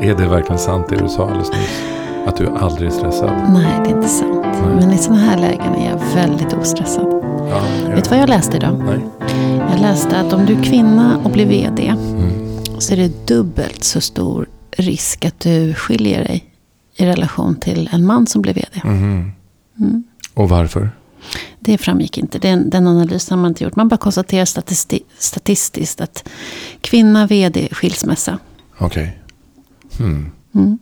Är det verkligen sant det du sa alldeles nyss? Att du aldrig är stressad? Nej, det är inte sant. Nej. Men i sådana här lägen är jag väldigt ostressad. Ja, Vet du vad jag läste idag? Nej. Jag läste att om du är kvinna och blir vd Mm. så är det dubbelt så stor risk att du skiljer dig i relation till en man som blir vd. Mhm. Mm. Och varför? Det framgick inte. Den, den analysen har man inte gjort. Man bara konstaterar statisti- statistiskt att kvinna, vd, skilsmässa. Okej. Hmm. Mm.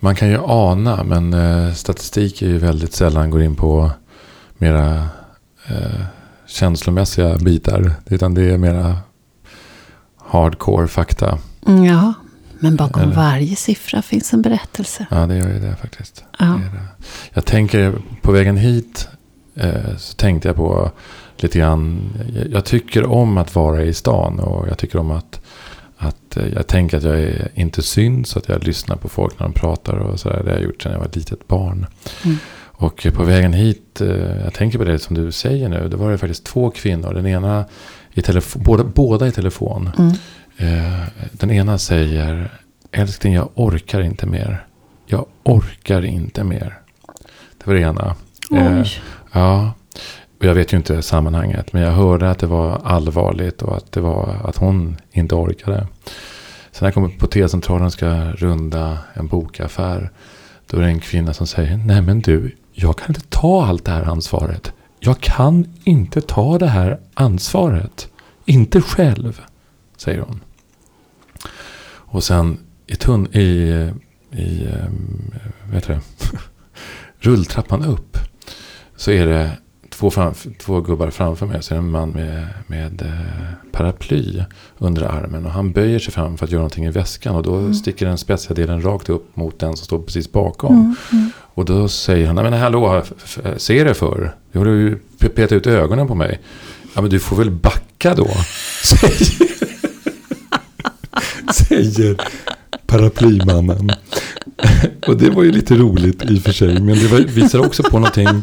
Man kan ju ana, men eh, statistik är ju väldigt sällan går in på mera eh, känslomässiga bitar. Utan det är mera hardcore fakta. Mm, ja, men bakom Eller- varje siffra finns en berättelse. Ja, det gör ju det faktiskt. Ja. Det är det. Jag tänker, på vägen hit eh, så tänkte jag på lite grann. Jag, jag tycker om att vara i stan och jag tycker om att, att eh, jag tänker att jag är inte synd så att jag lyssnar på folk när de pratar och sådär. Det har jag gjort sedan jag var ett litet barn. Mm. Och på vägen hit, eh, jag tänker på det som du säger nu. Det var det faktiskt två kvinnor. Den ena i telefon, båda, båda i telefon. Mm. Eh, den ena säger Älskling jag orkar inte mer. Jag orkar inte mer. Det var det ena. Oj. ja. Och jag vet ju inte sammanhanget. Men jag hörde att det var allvarligt. Och att det var att hon inte orkade. Sen när jag kommer på T-centralen och ska runda en bokaffär. Då är det en kvinna som säger. Nej men du. Jag kan inte ta allt det här ansvaret. Jag kan inte ta det här ansvaret. Inte själv. Säger hon. Och sen i, tunn, i, i vet vad heter det? rulltrappan upp. Så är det två, framf- två gubbar framför mig. Så är det en man med, med eh, paraply under armen. Och han böjer sig fram för att göra någonting i väskan. Och då sticker den spetsiga delen rakt upp mot den som står precis bakom. Mm, mm. Och då säger han, nej men hallå, ser det för? Du håller ju pe- petat ut ögonen på mig. Ja men du får väl backa då. Säger, säger paraplymannen. Och det var ju lite roligt i och för sig. Men det visar också på någonting.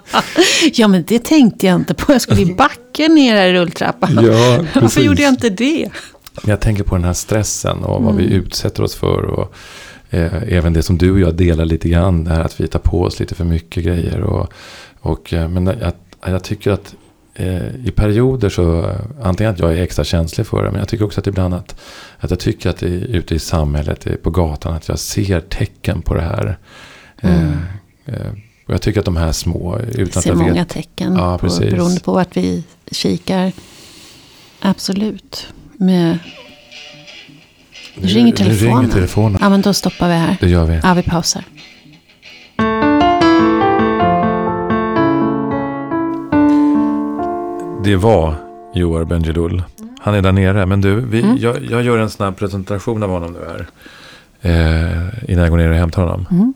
Ja, men det tänkte jag inte på. Jag skulle ju backa ner här i rulltrappan. Ja, Varför gjorde jag inte det? Jag tänker på den här stressen och vad vi Mm. utsätter oss för. Och eh, även det som du och jag delar lite grann. Det här att vi tar på oss lite för mycket grejer. Och, och, eh, men jag, jag tycker att eh, i perioder så, eh, antingen att jag är extra känslig för det. Men jag tycker också att ibland att, att jag tycker att det är ute i samhället, eh, på gatan, att jag ser tecken på det här. Eh, Mm. eh, och jag tycker att de här små, utan ser många vet. tecken. Ja, på, precis. beroende på vart vi kikar. Absolut. Med, Nu- ringer telefonen. ringer telefonen. ja, men då stoppar vi här. Det gör vi. Ja, vi pausar. Det var Joar Bendjelloul. Han är där nere. Men du, vi, Mm. jag, jag gör en snabb presentation av honom nu här. Eh, innan jag går ner och hämtar honom. Mm.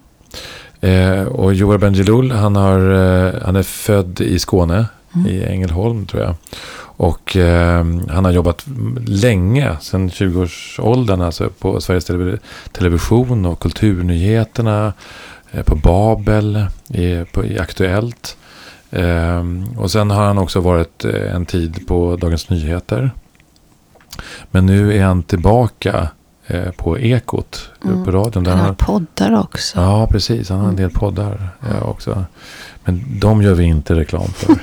Eh, och Joar Bendjelloul, han, har, eh, han är född i Skåne. Mm. I Ängelholm tror jag. Och eh, han har jobbat länge, sedan 20-årsåldern, alltså på Sveriges Televi- Television och Kulturnyheterna. Eh, på Babel, i, på, i Aktuellt. Ehm, och sen har han också varit eh, en tid på Dagens Nyheter. Men nu är han tillbaka eh, på Ekot, Mm. på radion. Där Han har poddar också. ja, precis. Han har en del poddar eh, också. Men de gör vi inte reklam för.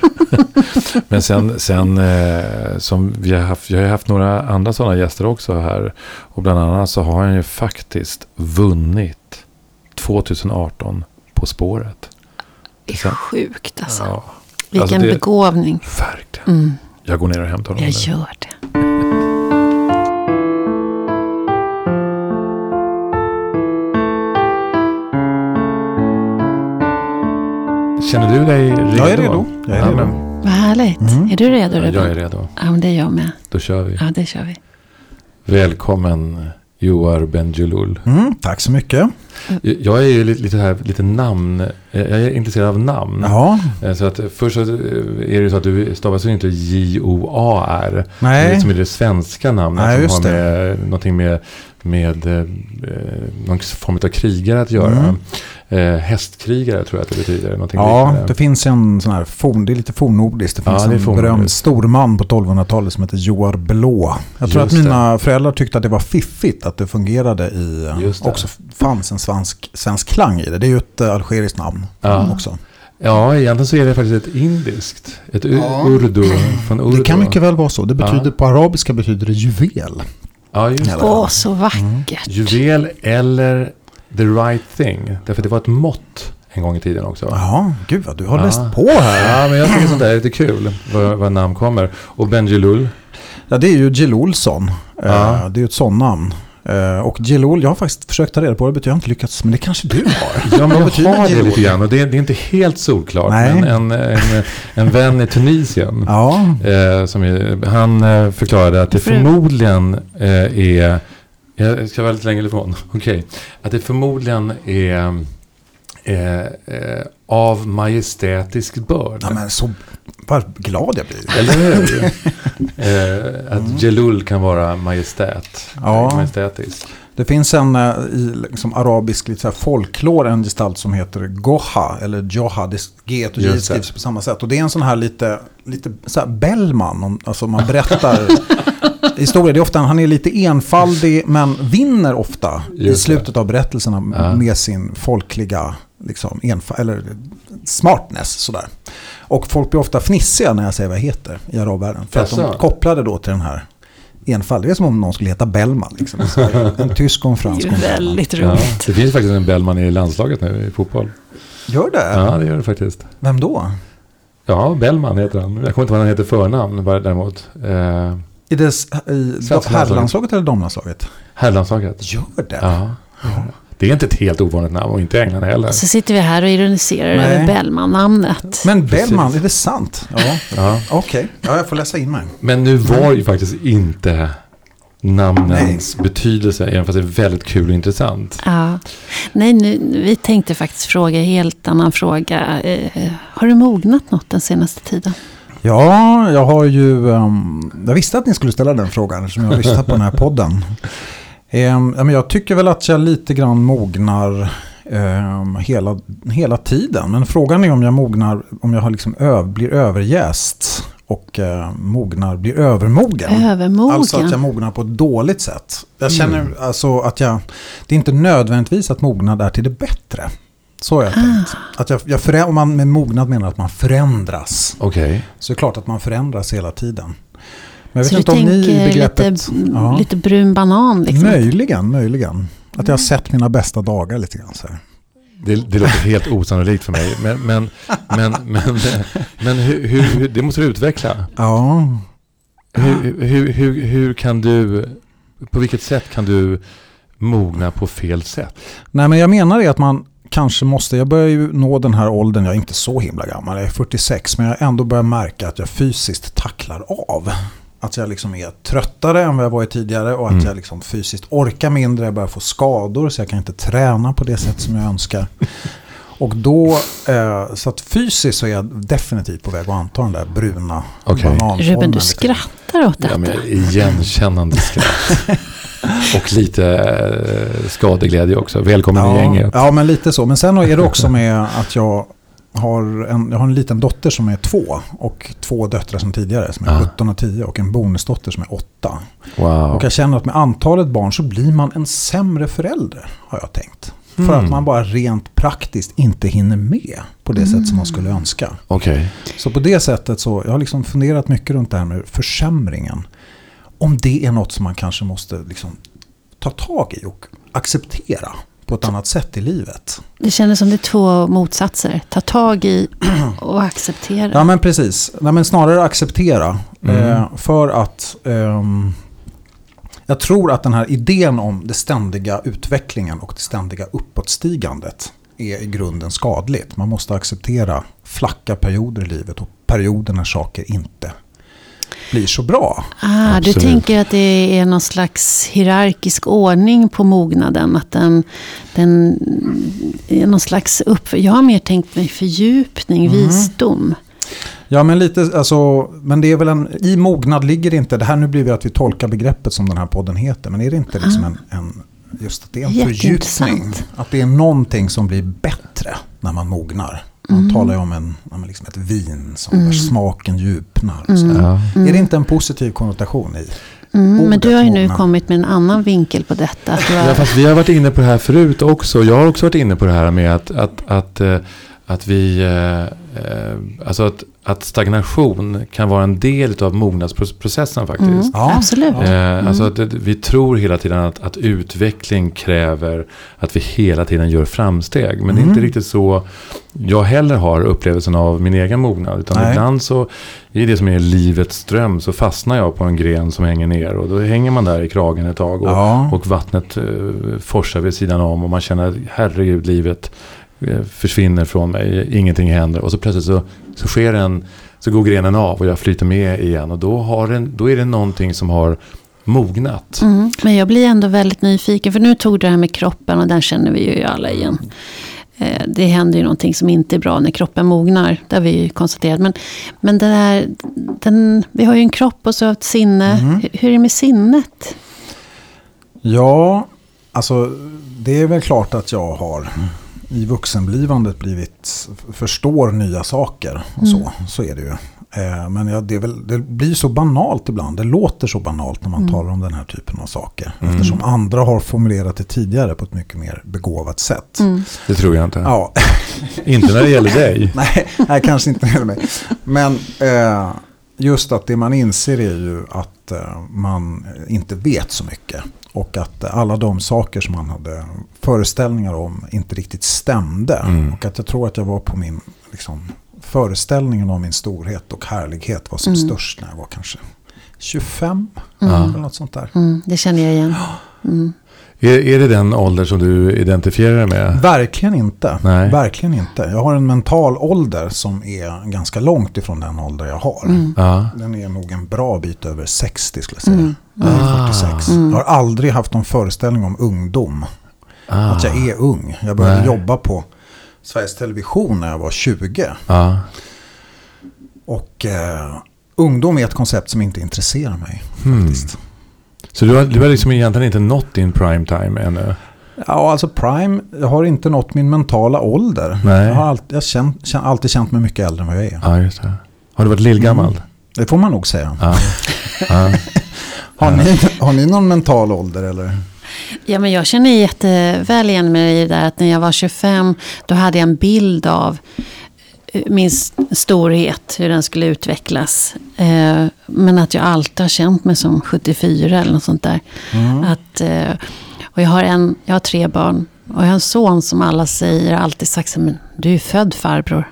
Men sen, sen eh, som vi har haft, jag har haft några andra sådana gäster också här. Och bland annat så har han ju faktiskt vunnit 2018 På spåret. Det är Så- sjukt alltså. Ja, Vilken alltså det- begåvning. verkligen. Mm, Jag går ner och hämtar honom jag gör det. Känner du dig redo? Jag är redo. Jag är redo. men- Vad härligt. Mm. Är du redo? Ja, Ruben? jag är redo. Ja, men det är jag med. Då kör vi. Ja, det kör vi. Välkommen Joar Bendjelloul. Mm, tack så mycket. Jag är ju lite, lite, här, lite namn Jag är intresserad av namn. Ja, Eh, Så att först så eh, är det ju så att du stavar ju inte J-O-A-R. Nej. Det är som är det svenska namnet Nej, som just har med någonting med, med eh, någon form av krigare att göra. Mm. Eh, hästkrigare tror jag att det betyder. Någonting ja liknande. det finns en sån här forn, det är lite fornnordiskt. Det Ja, finns det är en fornnordiskt. berömd storman på 1200-talet som heter Joar Blå. Jag tror Just att mina föräldrar tyckte att det var fiffigt att det fungerade i, Just det. också fanns en svensk, svensk klang i det. Det är ju ett eh, algeriskt namn Ja. också. Ja, egentligen så är det faktiskt ett indiskt. Ett Ja. urdu från urdu. Det kan mycket väl vara så. Det betyder, Ja. På arabiska betyder det juvel. Ja, just det. Åh, så vackert. Juvel eller the right thing. Därför det var ett mått en gång i tiden också. Ja, gud vad du har Ja. läst på här. Ja, men jag tycker sånt där är lite kul. Var, var namn kommer. Och Benjelul. Ja, det är ju Jill Olsson. Eh, Ja. Det är ju ett sånt namn. Eh, Och Jill Ol, jag har faktiskt försökt ta reda på det, jag har inte lyckats, men det kanske du har. Ja, men Vad jag betyder har det lite grann. Och det, det är inte helt solklart. Nej. Men en, en, en vän i Tunisien. Ja, Eh, som är, han eh, förklarade att det förmodligen eh, är... Jag ska vara lite längre ifrån. Okej. Att det förmodligen är eh, eh, av majestätisk börd. ja men så vad glad jag blir. Eller hur? eh, att Jelul kan vara majestät. Ja. Majestätisk. Det finns en eh, i liksom arabisk lite så här folklor, en gestalt som heter Goha, eller Joha, det G och J det. skrivs på samma sätt. Och det är en sån här lite, lite så här Bellman, om, alltså man berättar historia. Det är ofta, han är lite enfaldig, men vinner ofta i Just det. slutet av berättelserna Ja. med sin folkliga liksom, enfa, eller smartness. Sådär. Och folk blir ofta fnissiga när jag säger vad jag heter i arabvärlden. För att de det då till den här enfald. Det är som om någon skulle heta Bellman. Liksom. En tysk och en Det fransk. är ju Bellman. väldigt Ja, roligt. det finns faktiskt en Bellman i landslaget nu i fotboll. Gör det? Ja, det gör det faktiskt. Vem då? Ja, Bellman heter han. Jag kommer inte ihåg vad han heter förnamn bara däremot. Eh, I, i landslaget. herrlandslaget eller damlandslaget? herrlandslaget. Gör det? Ja. Det är inte ett helt ovanligt namn och inte England heller. Så sitter vi här och ironiserar Nej. över Bellman-namnet. Men Precis. Bellman, är det sant? Ja. Ja. Okej, ja, jag får läsa in mig. Men nu var ju faktiskt inte namnens betydelse, även fast det är väldigt kul och intressant. Ja. Nej, nu, vi tänkte faktiskt fråga helt annan fråga. Eh, har du mognat något den senaste tiden? Ja, jag har ju... ehm, jag visste att ni skulle ställa den frågan eftersom jag har lyssnat på den här podden. Men jag tycker väl att jag lite grann mognar ehm, hela, hela tiden. Men frågan är om jag mognar, om jag har liksom öv, blir överjäst och eh, mognar, blir övermogen. Övermogen? Alltså att jag mognar på ett dåligt sätt. Jag känner alltså att jag, det är inte nödvändigtvis att mognad är till det bättre. Så har jag tänkt. Att jag, jag förä- om man med mognad menar att man förändras. Okej. Så är det klart att man förändras hela tiden. Men jag vet Så inte du om ni tänker begreppet... lite, ja. lite brun banan liksom? Möjligen, möjligen. Att jag har sett mina bästa dagar lite grann så här. Det, det låter helt osannolikt för mig. Men, men, men, men, men hur, hur, hur, det måste du utveckla. Ja, Hur, hur, hur, hur kan du, på vilket sätt kan du mogna på fel sätt? nej men jag menar det att man kanske måste, jag börjar ju nå den här åldern, jag är inte så himla gammal, jag är 46, men jag ändå börjar märka att jag fysiskt tacklar av. Att jag liksom är tröttare än vad jag varit tidigare och att Mm. jag liksom fysiskt orkar mindre, jag börjar få skador så jag kan inte träna på det sätt som jag önskar. Och då, eh, så att fysiskt så är jag definitivt på väg att anta den där bruna Okej. bananformen. Ruben, du skrattar åt detta. Ja, men igenkännande skratt. Och lite eh, skadeglädje också. Välkommen i Ja, gänget. ja, men lite så. Men sen är det också med att jag har en, jag har en liten dotter som är två och två döttrar som tidigare som är Ah. 17 och 10 och en bonusdotter som är 8. Wow. Och jag känner att med antalet barn så blir man en sämre förälder har jag tänkt. För Mm. att man bara rent praktiskt inte hinner med på det sätt som man skulle önska. Okej. Så på det sättet så, jag har liksom funderat mycket runt det här med försämringen. Om det är något som man kanske måste liksom ta tag i och acceptera på ett annat sätt i livet. Det kändes som det är två motsatser. Ta tag i och acceptera. Ja men precis. Nej, men snarare acceptera. Mm. Eh, för att ehm, jag tror att den här idén om det ständiga utvecklingen och det ständiga uppåtstigandet är i grunden skadligt. Man måste acceptera flacka perioder i livet och perioder när saker inte blir så bra. Ah, du tänker att det är någon slags hierarkisk ordning på mognaden. Att den, den är någon slags upp... Jag har mer tänkt mig fördjupning, Mm. visdom. Ja, men lite, alltså, men det är väl en, i mognad ligger det inte, det här nu blir det att vi tolkar begreppet som den här podden heter, men är det inte liksom en, en just att det är en fördjupning? Att det är någonting som blir bättre när man mognar. Man talar ju om en, men liksom ett vin som där smaken djupnar. Och så. Ja. Är det inte en positiv konnotation i? Mm, men du har ju nu kommit med en annan vinkel på detta. Har, Ja, fast vi har varit inne på det här förut också. Jag har också varit inne på det här med att, att, att, eh, att vi... eh, eh, Alltså att, att stagnation kan vara en del av mognadsprocessen faktiskt. mm, Ja. Absolut. Eh, Alltså att vi tror hela tiden att, att utveckling kräver att vi hela tiden gör framsteg. Men det är Mm. inte riktigt så jag heller har upplevelsen av min egen mognad. Utan Nej. ibland så, i det som är livets ström, så fastnar jag på en gren som hänger ner. Och då hänger man där i kragen ett tag. Och, Ja. och vattnet eh, forsar vid sidan om. Och man känner herregud, livet försvinner från mig. Ingenting händer. Och så plötsligt så, så sker en, så går grenen av och jag flyter med igen. Och då, har den, då är det någonting som har mognat. Mm, men jag blir ändå väldigt nyfiken. För nu tog du det här med kroppen och den känner vi ju alla igen. Eh, Det händer ju någonting som inte är bra när kroppen mognar. Det har vi ju konstaterat. Men, men det här, den, vi har ju en kropp och så ett sinne. Hur, hur är det med sinnet? Ja, alltså det är väl klart att jag har i vuxenblivandet blivit, förstår nya saker och så. Så är det ju. Eh, Men ja, det, är väl, det blir så banalt ibland. Det låter så banalt när man talar om den här typen av saker. Eftersom andra har formulerat det tidigare på ett mycket mer begåvat sätt. Det tror jag inte. Ja, Inte när det gäller dig. nej, nej, kanske inte med mig. Men eh, just att det man inser är ju att eh, man inte vet så mycket. Och att alla de saker som man hade föreställningar om inte riktigt stämde. Mm. Och att jag tror att jag var på min liksom, föreställningen om min storhet och härlighet var som störst när jag var kanske 25. Eller något sånt där. Mm, det känner jag igen. Är, är det den ålder som du identifierar dig med? Verkligen inte. Nej. Verkligen inte. Jag har en mental ålder som är ganska långt ifrån den ålder jag har. Ja. Den är nog en bra bit över 60 skulle jag säga. Mm. Jag är Ah. 46. Jag har aldrig haft någon föreställning om ungdom. Ah. Att jag är ung. Jag började Nej. jobba på Sveriges Television när jag var 20. Ja. Och eh, ungdom är ett koncept som inte intresserar mig. Hmm. Faktiskt. Så du har, du har liksom egentligen inte nått din prime time ännu? Ja, alltså Prime, jag har inte nått min mentala ålder. Nej. Jag har alltid, jag känt, känt, alltid känt mig mycket äldre än vad jag är. Ja, just det. Har du varit lillgammal? Det får man nog säga. Ja. ja. Har, ni, har ni någon mental ålder eller? Ja, men jag känner jätteväl igen mig i det där att när jag var 25 då hade jag en bild av eh, min storhet, hur den skulle utvecklas. Eh, Men att jag alltid har känt mig som 74 eller något sånt där. Att, eh, och jag har, en, jag har tre barn och jag har en son som alla säger, alltid sagt men du är född farbror.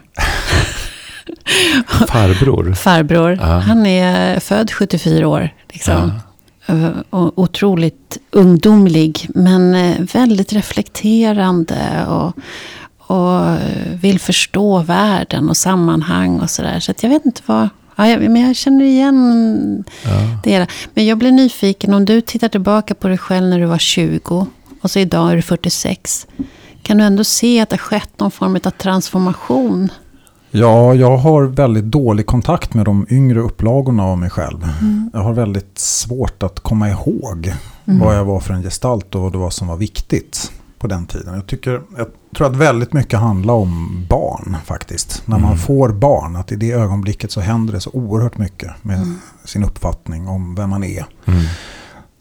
Farbror? Farbror, Ja. han är född 74 år. Liksom. Eh, Och otroligt ungdomlig, men eh, väldigt reflekterande. Och, och eh, vill förstå världen och sammanhang och sådär. Så att jag vet inte vad... Ja, jag, men jag känner igen Ja. det hela. Men jag blir nyfiken, om du tittar tillbaka på dig själv när du var 20 och så idag är du 46. Kan du ändå se att det har skett någon form av transformation? Ja, jag har väldigt dålig kontakt med de yngre upplagorna av mig själv. Jag har väldigt svårt att komma ihåg vad jag var för en gestalt och vad det var som var viktigt på den tiden. Jag, tycker, jag tror att väldigt mycket handlar om barn faktiskt. När man får barn, att i det ögonblicket så händer det så oerhört mycket med sin uppfattning om vem man är. Mm.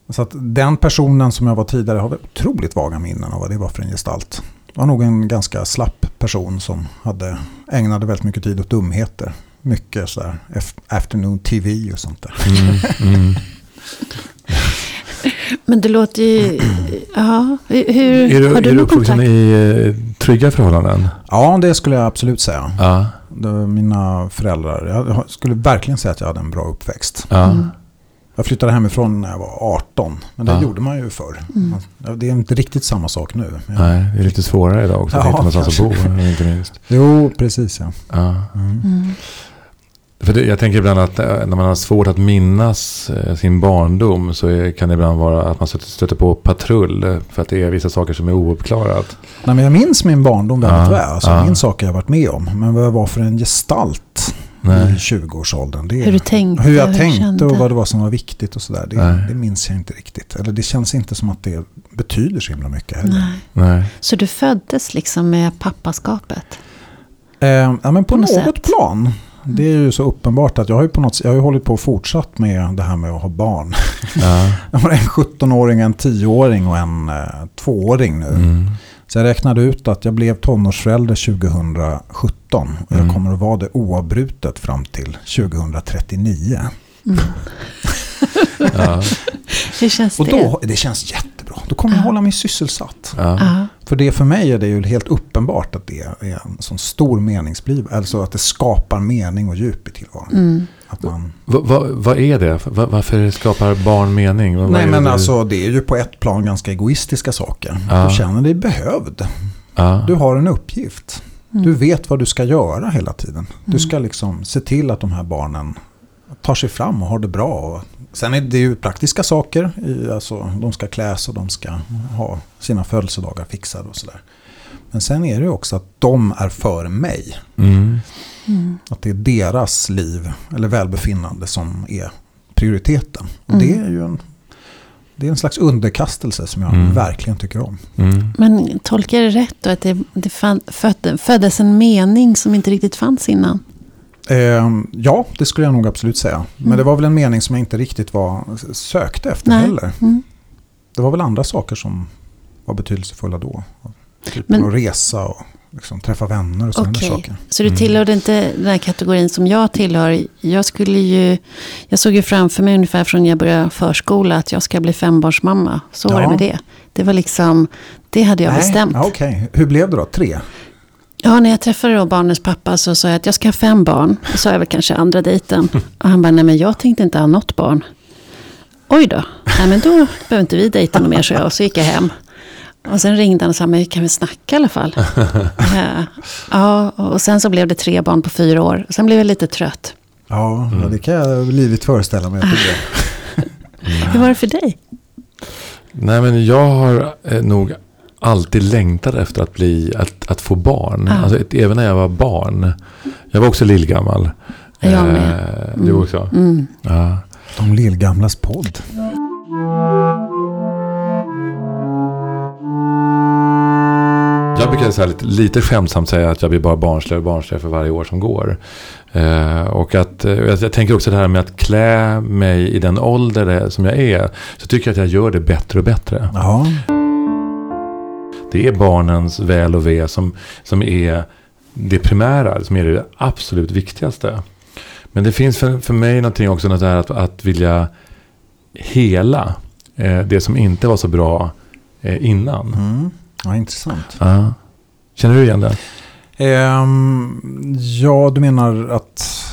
Så att den personen som jag var tidigare har otroligt vaga minnen av vad det var för en gestalt. Det var nog en ganska slapp person som hade, ägnade väldigt mycket tid åt dumheter. Mycket sådär af- afternoon TV och sånt där. Mm. Mm. Men det låter ju... Ja, hur, Är du, har du är du någon uppvuxen kontakt? i eh, trygga förhållanden? Ja, det skulle jag absolut säga. Ja. Mina föräldrar, jag skulle verkligen säga att jag hade en bra uppväxt. ja. Jag flyttade hemifrån när jag var 18, men det Ja. gjorde man ju förr. Man- Det är inte riktigt samma sak nu. Nej, det är lite svårare idag också att Ja, hitta någonstans att bo. Inte minst. Jo, precis ja. Ja. Mm. För det, jag tänker ibland att eh, när man har svårt att minnas eh, sin barndom så är, kan det ibland vara att man stöter, på patrull för att det är vissa saker som är ouppklarat. Nej, men jag minns min barndom väldigt Ja, väl. Alltså, ja. Jag minns saker jag varit med om. Men vad jag var för en gestalt i Nej. 20-årsåldern. Det, Hur du tänkte, Hur jag hur tänkte kände. och vad det var som var viktigt och sådär. Det, det minns jag inte riktigt. Eller det känns inte som att det betyder så himla mycket heller. Nej. Nej. Så du föddes liksom med pappaskapet? Eh, ja, men på, På något något, plan. Det är ju så uppenbart att jag har ju på något sätt- jag har ju hållit på och fortsatt med det här med att ha barn. Ja. Jag har en 17-åring, en 10-åring och en eh, 2-åring nu. Mm. Så jag räknade ut att jag blev tonårsförälder 2017. Och Mm. jag kommer att vara det oavbrutet fram till 2039. Ja. Hur känns Och det? då, det känns jättebra. Då kommer jag Ja. hålla mig sysselsatt. Ja. Ja. För det för mig är det ju helt uppenbart att det är en sån stor meningsbliv. Alltså att det skapar mening och djup i tillvaron. Mm. Att man, Va, va, vad är det? Va, varför skapar barn mening? Vad- vad nej det men du- alltså det är ju på ett plan ganska egoistiska saker. Ja. Du känner dig behövd. Ja. Du har en uppgift. Mm. Du vet vad du ska göra hela tiden. Du ska liksom se till att de här barnen tar sig fram och har det bra. Och sen är det ju praktiska saker. I, alltså, de ska kläs och de ska ha sina födelsedagar fixade och sådär. Men sen är det ju också att de är för mig. Mm. Mm. Att det är deras liv eller välbefinnande som är prioriteten. Och Mm. det är ju en, det är en slags underkastelse som jag Mm. verkligen tycker om. Mm. Men tolkar jag det rätt då? Att det, det fann, födde, föddes en mening som inte riktigt fanns innan? Ehm, ja, det skulle jag nog absolut säga. Men Mm. det var väl en mening som jag inte riktigt var, sökte efter Nej. heller. Mm. Det var väl andra saker som var betydelsefulla då. Typ Men- att resa och liksom träffa vänner och sådana där saker. Så du Mm. tillhörde inte den här kategorin som jag tillhör. Jag skulle ju... Jag såg ju framför mig ungefär från jag började förskola att jag ska bli fembarnsmamma. Så var Ja. det med det. Det var liksom... Det hade jag bestämt. Ja, Okej, hur blev det då? Tre? Ja, när jag träffade då barnens pappa så sa jag att jag ska ha fem barn. Det sa jag väl kanske andra dejten. Och han bara, nej men jag tänkte inte ha något barn. Oj då, nej men då behöver inte vi dejta något mer, så jag. Och så gick jag hem. Och sen ringde han och sa, men kan vi snacka i alla fall? ja, ja, och sen så blev det tre barn på fyra år. Och sen blev jag lite trött. Ja, Mm. det kan jag livligt föreställa mig. Hur var det för dig? Nej men jag har eh, nog alltid längtat efter att bli, att, att få barn. Ja. Alltså, ett- även när jag var barn. Jag var också lillgammal. Jag med. Eh, Du också? Mm. Ja. De lillgamlas podd. Jag brukar så lite, lite skämtsamt säga att jag blir bara barnsligare och barnsligare för varje år som går. Eh, och att, eh, jag, jag tänker också det här med att klä mig i den ålder som jag är. Så tycker jag att jag gör det bättre och bättre. Ja, Det är barnens väl och ve som, som är det primära, som är det absolut viktigaste. Men det finns för, för mig någonting också något där att, att vilja hela eh, det som inte var så bra eh, innan. mm. Ja intressant. Ja. Känner du igen det? Ehm, ja, du menar att...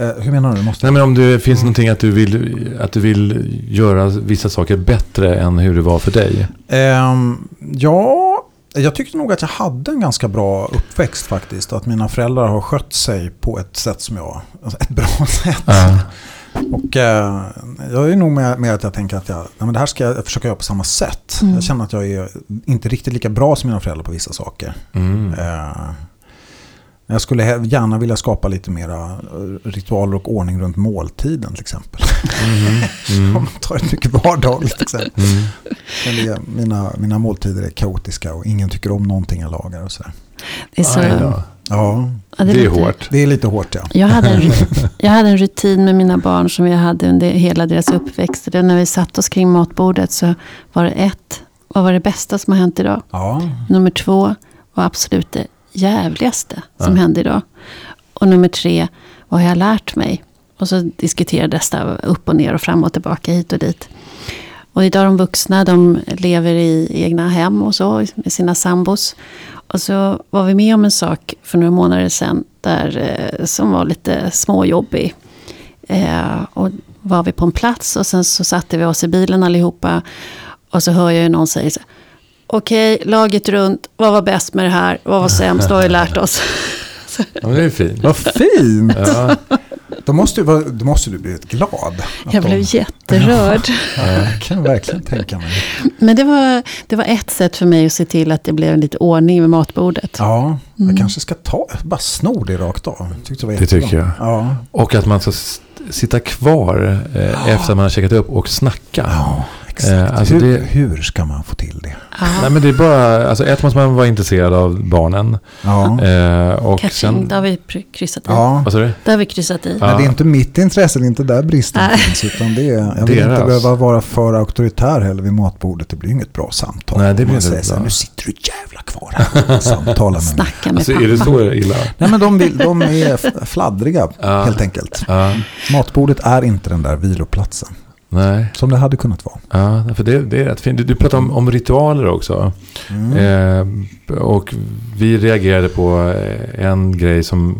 Eh, hur menar du? Måste Nej, men om det finns någonting att du, vill, att du vill göra vissa saker bättre än hur det var för dig. Ehm, ja, jag tyckte nog att jag hade en ganska bra uppväxt faktiskt. Att mina föräldrar har skött sig på ett sätt som jag... Alltså ett bra sätt. Ja. Och eh, jag är nog med, med att jag tänker att jag, nej, men det här ska jag försöka göra på samma sätt. Mm. Jag känner att jag är inte riktigt lika bra som mina föräldrar på vissa saker. Mm. Eh, jag skulle gärna vilja skapa lite mera eh, ritualer och ordning runt måltiden till exempel. Mhm. Om Mm. man tar ett mycket vardagligt exempel. Mm. Men det, mina, mina måltider är kaotiska och ingen tycker om någonting jag lagar och sådär. Det är, så. Ja, ja, Det är lite- hårt. det är lite hårt ja. Jag hade, en, jag hade en rutin med mina barn som jag hade under hela deras uppväxt. Det när vi satt oss kring matbordet så var det ett, vad var det bästa som har hänt idag? Ja, Nummer två var absolut det jävligaste som Ja. hände idag. Och nummer tre, vad har jag lärt mig? Och så diskuterades det upp och ner och fram och tillbaka hit och dit. Och idag är de vuxna, de lever i egna hem och så med sina sambos. Och så var vi med om en sak för några månader sedan där, eh, som var lite småjobbig. Eh, och var vi på en plats och sen så satte vi oss i bilen allihopa. Och så hör jag ju någon säga så här, Okej, laget runt, vad var bäst med det här? Vad var sämst? Vad har vi lärt oss? Ja, men det är fint. vad fint! Ja. Då måste, du, vara- då måste du blivit glad. Jag de- blev jätterörd. Ja, det kan jag verkligen tänka mig. Men det var, det var ett sätt för mig att se till att det blev lite ordning med matbordet. Ja, Mm. jag kanske ska ta, bara sno det rakt av. Tyckte det, var Det tycker jag. Ja, Och att man ska sitta kvar eh, efter att man har checkat upp och snacka. ja exakt. Eh, alltså hur, det- hur ska man få till det? Ja. Nej men det är bara, alltså ett måste man vara intresserad av barnen. Ja, Eh, och Catching, sen, där har vi kryssat i. ja. vad sa du? Där har vi kryssat i. Ja. Men det är inte mitt intresse, det är inte där bristen Nej. finns. Utan det är, jag vill Deras. inte behöva vara för auktoritär heller vid matbordet. Det blir inget bra samtal. Nej, det blir man inte säger så här. Nu sitter du jävla kvar här och samtalar med mig. Snacka med Alltså pappa. är det så illa? Nej men de, vill, de är fladdriga Ja. helt enkelt. Matbordet är inte den där viloplatsen. Nej. Som det hade kunnat vara. Ja, för det, det är rätt fint. Du, du pratar om, om ritualer också. Mm. Eh, och vi reagerade på eh, en grej som,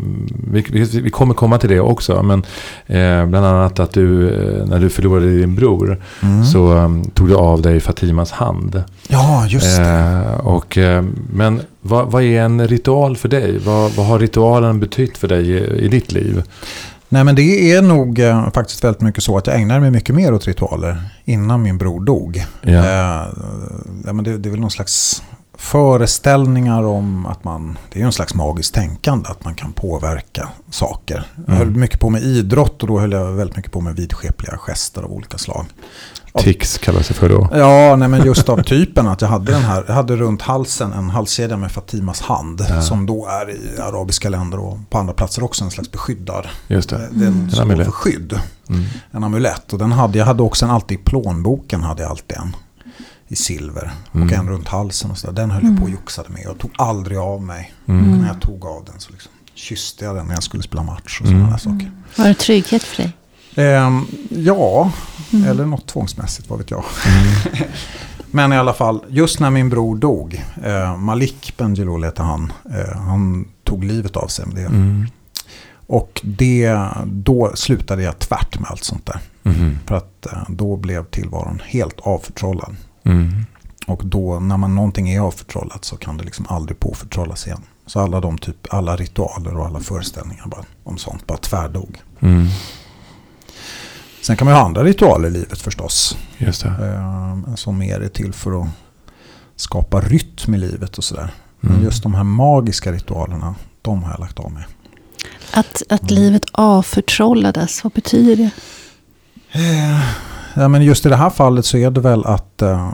vi, vi, kommer komma till det också, men eh, bland annat att du, eh, när du förlorade din bror, Mm. så um, tog du av dig Fatimas hand. Ja, just det. Eh, och, men vad, vad är en ritual för dig? Vad, vad har ritualen betytt för dig i, i ditt liv? Nej men det är nog eh, faktiskt väldigt mycket så att jag ägnar mig mycket mer åt ritualer innan min bror dog. Ja. Eh, ja, men det, det är väl någon slags föreställningar om att man, det är ju en slags magiskt tänkande, att man kan påverka saker. Jag Mm. höll mycket på med idrott och då höll jag väldigt mycket på med vidskepliga gester av olika slag. Tics kallas det för då. Ja, nej, men just av typen att jag hade den här, jag hade runt halsen en halskedja med Fatimas hand. Ja. Som då är i arabiska länder och på andra platser också en slags beskyddar. Just Eh, det. Den står amulett. för skydd. Mm. En amulett. Och den hade, jag hade också en alltid i plånboken hade jag alltid en. I silver. Mm. Och en runt halsen och så där. Den höll jag på och joxade med. Jag tog aldrig av mig. Mm. När jag tog av den så liksom kysste jag den när jag skulle spela match och sådana Mm. saker. Var det trygghet för dig? Ehm, ja, Mm. eller något tvångsmässigt, vad vet jag. Mm. Men i alla fall, just när min bror dog, eh, Malik Bendjelloul hette han, eh, han tog livet av sig. Med det. Mm. Och det, då slutade jag tvärt med allt sånt där. Mhm. För att eh, då blev tillvaron helt avförtrollad. Mm. Och då när man någonting är avförtrollat så kan det liksom aldrig påförtrollas igen. Så alla de typ, alla ritualer och alla föreställningar bara, om sånt bara tvärdog. Mm. Sen kan man ju ha andra ritualer i livet förstås. Just det. Eh, som mer är till för att skapa rytm i livet och sådär. Men Mm. just de här magiska ritualerna, de har jag lagt av med. Att, att Mm. livet avförtrollades, vad betyder det? Eh, Ja, men just i det här fallet så är det väl att eh,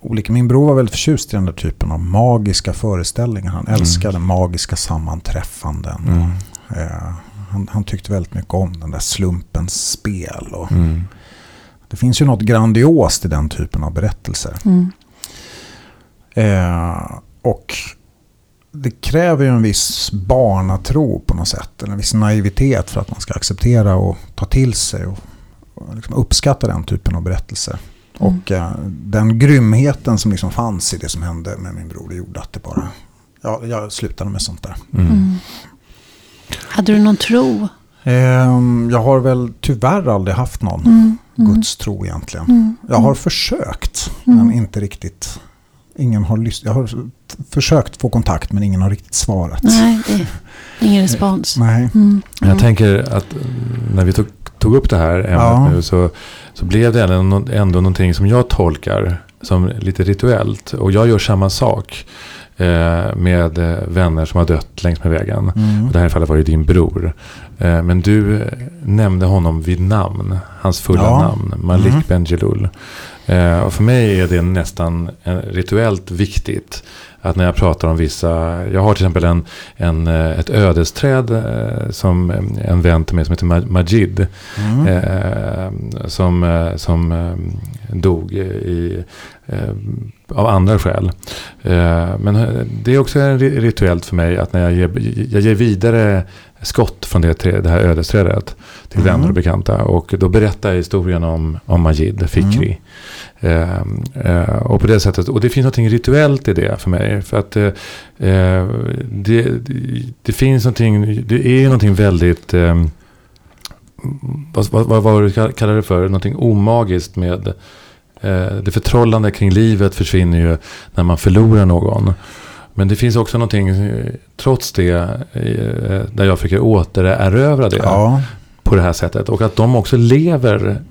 olika, min bror var väldigt förtjust i den där typen av magiska föreställningar. Han Mm. älskade magiska sammanträffanden. Mm. Eh, han, han tyckte väldigt mycket om den där slumpens spel. Och Mm. Det finns ju något grandiost i den typen av berättelser. Mm. Eh, och det kräver ju en viss barnatro på något sätt. Eller en viss naivitet för att man ska acceptera och ta till sig och, och liksom uppskatta den typen av berättelser. Mm. Och eh, den grymheten som liksom fanns i det som hände med min bror det gjorde att det bara... Ja, jag slutade med sånt där. Mm. Mm. Hade du någon tro? Ehm, jag har väl tyvärr aldrig haft någon Mm. Mm. gudstro egentligen. Mm. Jag har försökt, Mm. men inte riktigt. Ingen har lyssnat. Jag har försökt få kontakt, men ingen har riktigt svarat. Nej, ingen respons. Nej. Mm. Jag tänker att mm, när vi tog, tog upp det här ämnet Ja. nu så, så blev det ändå, ändå någonting som jag tolkar som lite rituellt. Och jag gör samma sak eh, med eh, vänner som har dött längs med vägen. Mm. Och det här fallet var ju din bror. Eh, men du eh, nämnde honom vid namn. Hans fulla Ja. namn. Malik Mm. Bendjelloul. Eh, och för mig är det nästan eh, rituellt viktigt. Att när jag pratar om vissa. Jag har till exempel en, en, eh, ett ödesträd. Eh, som eh, en vän till mig som heter Ma- Majid. Mm. Eh, som som dog i, eh, av andra skäl. Eh, men det är också ri- rituellt för mig att när jag ger, jag ger vidare skott från det, det här ödesträdet till Mm. vänner och bekanta. Och då berättar jag historien om, om Majid Fikri. Eh, eh, och på det sättet, och det finns något rituellt i det för mig. För att eh, eh, det, det, finns någonting, det är någonting väldigt vad, vad, vad var det du kallar det för? Någonting omagiskt med det förtrollande kring livet försvinner ju när man förlorar någon. Men det finns också någonting, trots det, där jag försöker återerövra det. Ja. på det här sättet. Och att de också lever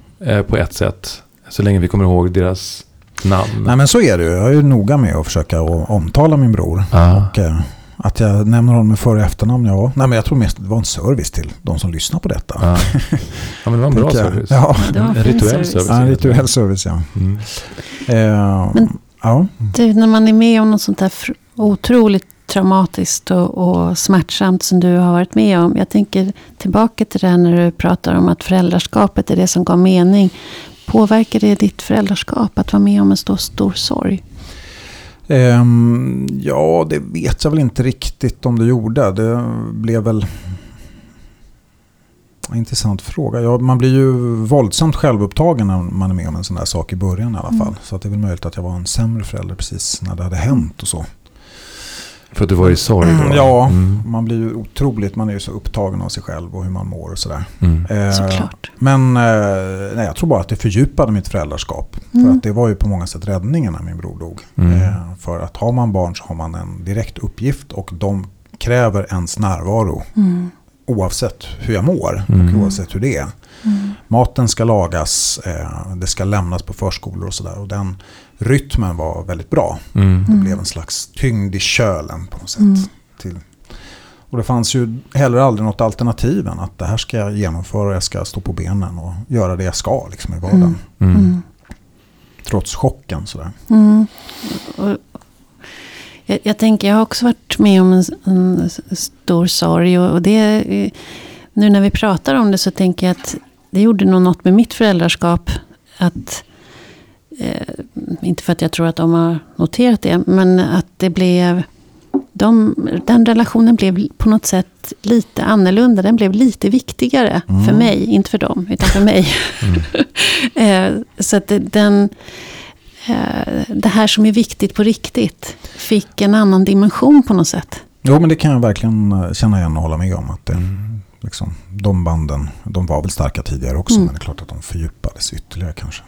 på ett sätt. Så länge vi kommer ihåg deras namn. Nej men så är det ju. Jag är ju noga med att försöka omtala min bror. Ja. Och, eh, att jag nämner honom med för och efternamn, ja. Nej men jag tror mest det var en service till de som lyssnar på detta. Ja. ja, men det var en bra service. Ja. En rituell service. Ja, en rituell service ja. Mm. Eh, Men- ja. Du, när man är med om något sånt där fr- otroligt traumatiskt och, och smärtsamt som du har varit med om. Jag tänker tillbaka till det här när du pratar om att föräldraskapet är det som gav mening. Påverkar det ditt föräldraskap att vara med om en stor, stor sorg? Ehm, ja, det vet jag väl inte riktigt om det gjorde. Det blev väl... Intressant fråga. Ja, man blir ju våldsamt självupptagen när man är med om en sån där sak i början i alla fall. Mm. Så det är väl möjligt att jag var en sämre förälder precis när det hade hänt och så. För att du var i sorg då? Ja, Mm. man blir ju otroligt, man är ju så upptagen av sig själv och hur man mår och sådär. Mm. Eh, Såklart. Men eh, nej, jag tror bara att det fördjupade mitt föräldraskap. För Mm. att det var ju på många sätt räddningen när min bror dog. Mm. Eh, för att har man barn så har man en direkt uppgift och de kräver ens närvaro. Mm. Oavsett hur jag mår Mm. och oavsett hur det är. Mm. Maten ska lagas, eh, det ska lämnas på förskolor och sådär. Och den rytmen var väldigt bra. Mm. Det blev en slags tyngd i kölen på något sätt. Mm. Till. Och det fanns ju heller aldrig något alternativ än att det här ska jag genomföra, jag ska stå på benen och göra det jag ska liksom, i vardagen. Mm. Mm. Mm. Trots chocken sådär. Mm. Och, jag, jag tänker, jag har också varit med om en, en stor sorg. Och, och det, nu när vi pratar om det så tänker jag att det gjorde nog något med mitt föräldraskap. Att, eh, inte för att jag tror att de har noterat det, men att det blev... De, den relationen blev på något sätt lite annorlunda. Den blev lite viktigare Mm. för mig, inte för dem, utan för mig. Mm. Eh, så att den, eh, det här som är viktigt på riktigt fick en annan dimension på något sätt. Jo men det kan jag verkligen eh, känna igen och hålla med om. Att det, liksom, de banden, de var väl starka tidigare också. Mm. Men det är klart att de fördjupades ytterligare kanske.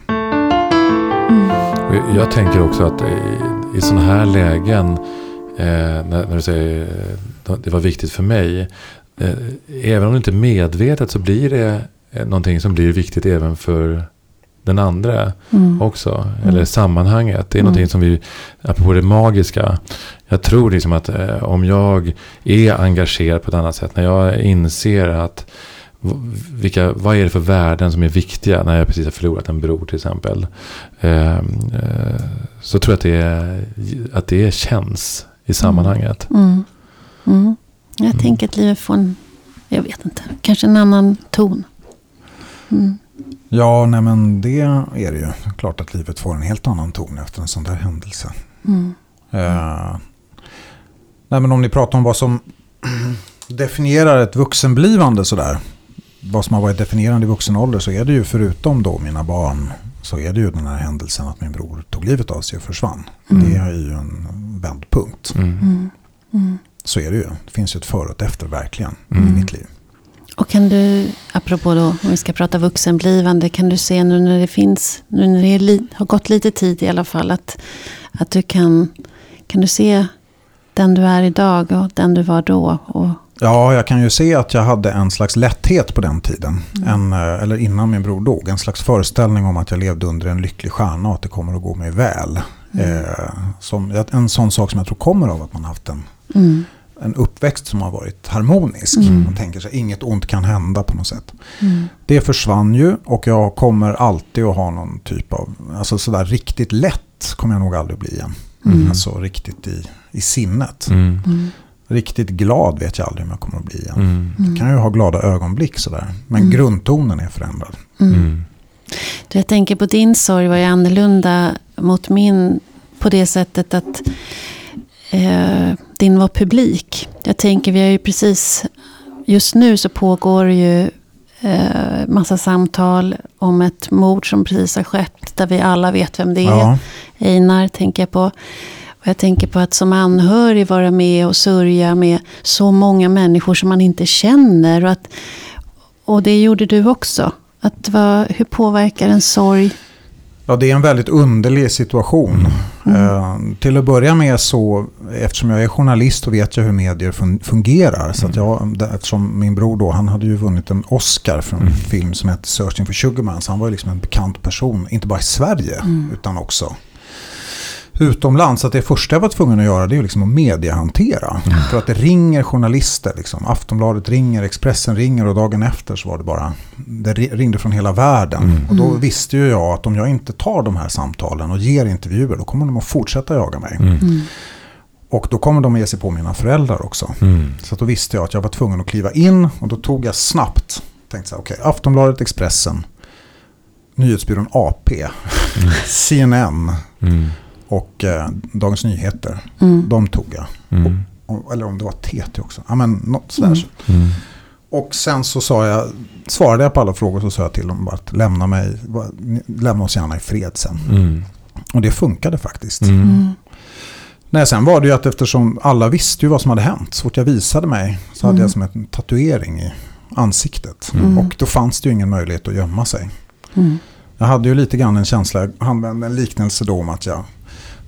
Jag- tänker också att i, i sådana här lägen, eh, när, när du säger eh, det var viktigt för mig. Eh, även om det inte är medvetet så blir det någonting som blir viktigt även för den andra Mm. också. Mm. Eller sammanhanget. Det är Mm. någonting som vi, apropå det magiska. Jag tror liksom att eh, om jag är engagerad på ett annat sätt. När jag inser att vilka, vad är det för värden som är viktiga när jag precis har förlorat en bror till exempel. Eh, eh, så tror jag att det, att det känns i sammanhanget. Mm. Mm. Jag Mm. tänker att livet får en, jag vet inte, kanske en annan ton. Mm. Ja, nej men det är det ju. Klart att livet får en helt annan ton efter en sån där händelse. Mm. Eh, nej men om ni pratar om vad som definierar ett vuxenblivande sådär. Vad som har varit definierande i vuxen ålder så är det ju förutom då mina barn. Så är det ju den här händelsen att min bror tog livet av sig och försvann. Mm. Det är ju en vändpunkt. Mm. Mm. Mm. Så är det ju. Det finns ju ett före och ett efter verkligen Mm. i mitt liv. Och kan du, apropå då, om vi ska prata vuxenblivande, kan du se nu när det finns, nu när det li, har gått lite tid i alla fall, att, att du kan, kan du se den du är idag och den du var då? Och, Ja, jag kan ju se att jag hade en slags lätthet på den tiden. Mm. En, eh, eller innan min bror dog. En slags föreställning om att jag levde under en lycklig stjärna och att det kommer att gå mig väl. Mm. Eh, som, en sån sak som jag tror kommer av att man haft en, mm, en uppväxt som har varit harmonisk. Mm. Man tänker sig inget ont kan hända på något sätt. mm, Det försvann ju och jag kommer alltid att ha någon typ av, alltså sådär riktigt lätt kommer jag nog aldrig bli igen. Mm. Alltså riktigt i, i sinnet. Mm. Mm, Riktigt glad vet jag aldrig om jag kommer att bli igen. Mm. Jag kan ju ha glada ögonblick sådär. Men Mm. grundtonen är förändrad. mm. Mm. Du, jag tänker på din sorg var ju annorlunda mot min på det sättet att eh, din var publik. Jag tänker, vi har ju precis, just nu så pågår ju eh, massa samtal om ett mord som precis har skett. Där vi alla vet vem det är. Ja, Einar tänker jag på. Och jag tänker på att som anhörig vara med och sörja med så många människor som man inte känner. Och, att, och det gjorde du också. Att vad, hur påverkar en sorg? ja, det är en väldigt underlig situation. Mm. till att börja med så, eftersom jag är journalist och vet jag hur medier fungerar. Så att jag, eftersom min bror då, han hade ju vunnit en Oscar för en mm. film som heter Searching for Sugarman. Så han var ju liksom en bekant person, inte bara i Sverige mm. utan också utomlands. Så att det första jag var tvungen att göra det är liksom att mediehantera. Mm. För att det ringer journalister. Liksom. Aftonbladet ringer, Expressen ringer och dagen efter så var det bara, det ringde från hela världen. Mm. Och då mm. visste ju jag att om jag inte tar de här samtalen och ger intervjuer då kommer de att fortsätta jaga mig. Mm. mm. Och då kommer de att ge sig på mina föräldrar också. Mm. Så då visste jag att jag var tvungen att kliva in och då tog jag snabbt, tänkte så här, okej, okay, Aftonbladet, Expressen, Nyhetsbyrån AP, mm. Och eh, Dagens Nyheter. Mm. De tog jag. Mm. Och, eller om det var TT också. Ja, men något sådär. Mm. mm. Och sen så sa jag, svarade jag på alla frågor så sa jag till dem bara att lämna, mig, lämna oss gärna i fred sen. Mm. Och det funkade faktiskt. Mm. Nej, sen var det ju att eftersom alla visste ju vad som hade hänt. Så fort jag visade mig så hade jag som en tatuering i ansiktet. Och då fanns det ju ingen möjlighet att gömma sig. Jag hade ju lite grann en känsla, jag använde en liknelse då om att jag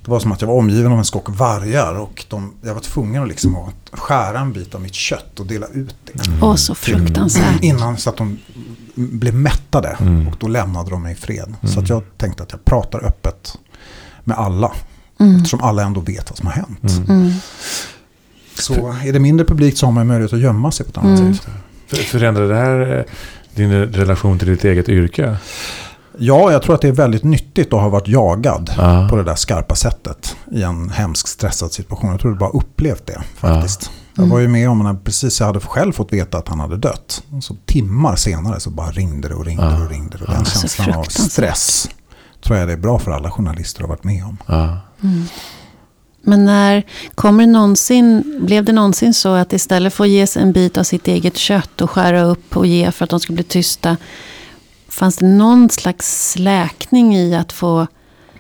det var som att jag var omgiven av en skock vargar och de, jag var tvungen att, liksom att skära en bit av mitt kött och dela ut det. Mm. Åh, så fruktansvärt. Innan så att de blev mättade mm. och då lämnade de mig i fred. Mm. Så att jag tänkte att jag pratar öppet med alla. Mm. Eftersom alla ändå vet vad som har hänt. Mm. Mm. Så är det mindre publikt så har man möjlighet att gömma sig på ett annat sätt. Förändrade det här eh, din relation till ditt eget yrke? Ja, jag tror att det är väldigt nyttigt att ha varit jagad ja. på det där skarpa sättet i en hemsk stressad situation. Jag tror du bara upplevt det faktiskt. Ja. Jag var ju med om när precis jag hade själv fått veta att han hade dött. Så timmar senare så bara ringde det och ringde ja. och ringde. Och den känslan av stress tror jag det är bra för alla journalister att ha varit med om. Mm. Men när kommer det någonsin, blev det någonsin så att istället för att ges en bit av sitt eget kött och skära upp och ge för att de ska bli tysta Fanns det någon slags läkning i att få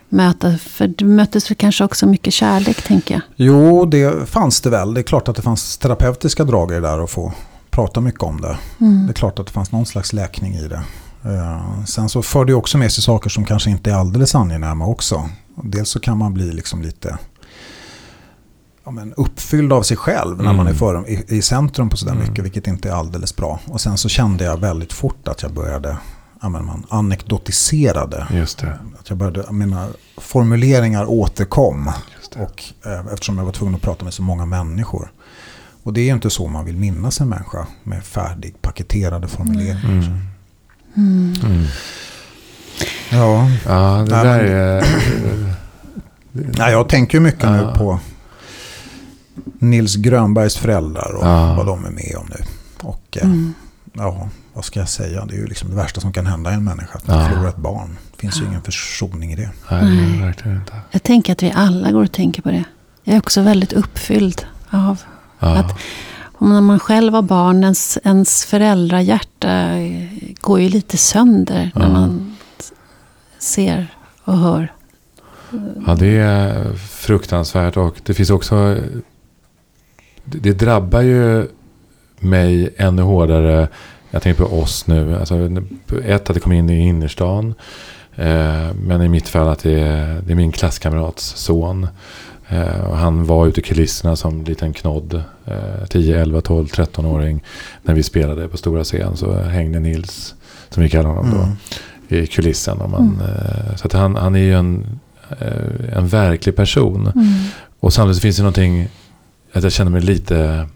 möta? För du möttes väl kanske också mycket kärlek, tänker jag. Jo, det fanns det väl. Det är klart att det fanns terapeutiska drag i det där att få prata mycket om det. Mm. Det är klart att det fanns någon slags läkning i det. Uh, sen så för det också med sig saker som kanske inte är alldeles angenäma också. Dels så kan man bli liksom lite ja, men uppfylld av sig själv mm. när man är mm. för, i, i centrum på sådär mm. mycket, vilket inte är alldeles bra. Och sen så kände jag väldigt fort att jag började ja, man anekdotiserade. Just det. Att jag började, mina formuleringar återkom. Och, eh, eftersom jag var tvungen att prata med så många människor. Och det är inte så man vill minnas en människa med färdigpaketerade formuleringar. Mm. Mm. Mm. Ja. ja, det där är... Nej, jag tänker mycket ja. nu på Nils Grönbergs föräldrar och ja. vad de är med om nu. Och, eh, mm. ja, vad ska jag säga, det är ju liksom det värsta som kan hända en människa. Att man ja. förlorar ett barn. Det finns ju ingen försoning i det. Nej, verkligen inte. Jag tänker att vi alla går och tänker på det. Jag är också väldigt uppfylld av ja. att om när man själv var barn, ens, ens föräldrahjärta går ju lite sönder när man ser och hör. Ja, det är fruktansvärt och det finns också... Det drabbar ju mig ännu hårdare jag tänker på oss nu. Alltså, ett, att det kommer in i innerstan. Eh, men i mitt fall att det är, det är min klasskamrats son. Eh, och han var ute i kulisserna som liten knodd. Eh, 10, 11, 12, 13-åring. När vi spelade på stora scen så hängde Nils, som vi kallar honom då, mm. i kulissen. Och man, mm. Eh, så att han, han är ju en, eh, en verklig person. Mm. Och samtidigt finns det någonting, att jag känner mig lite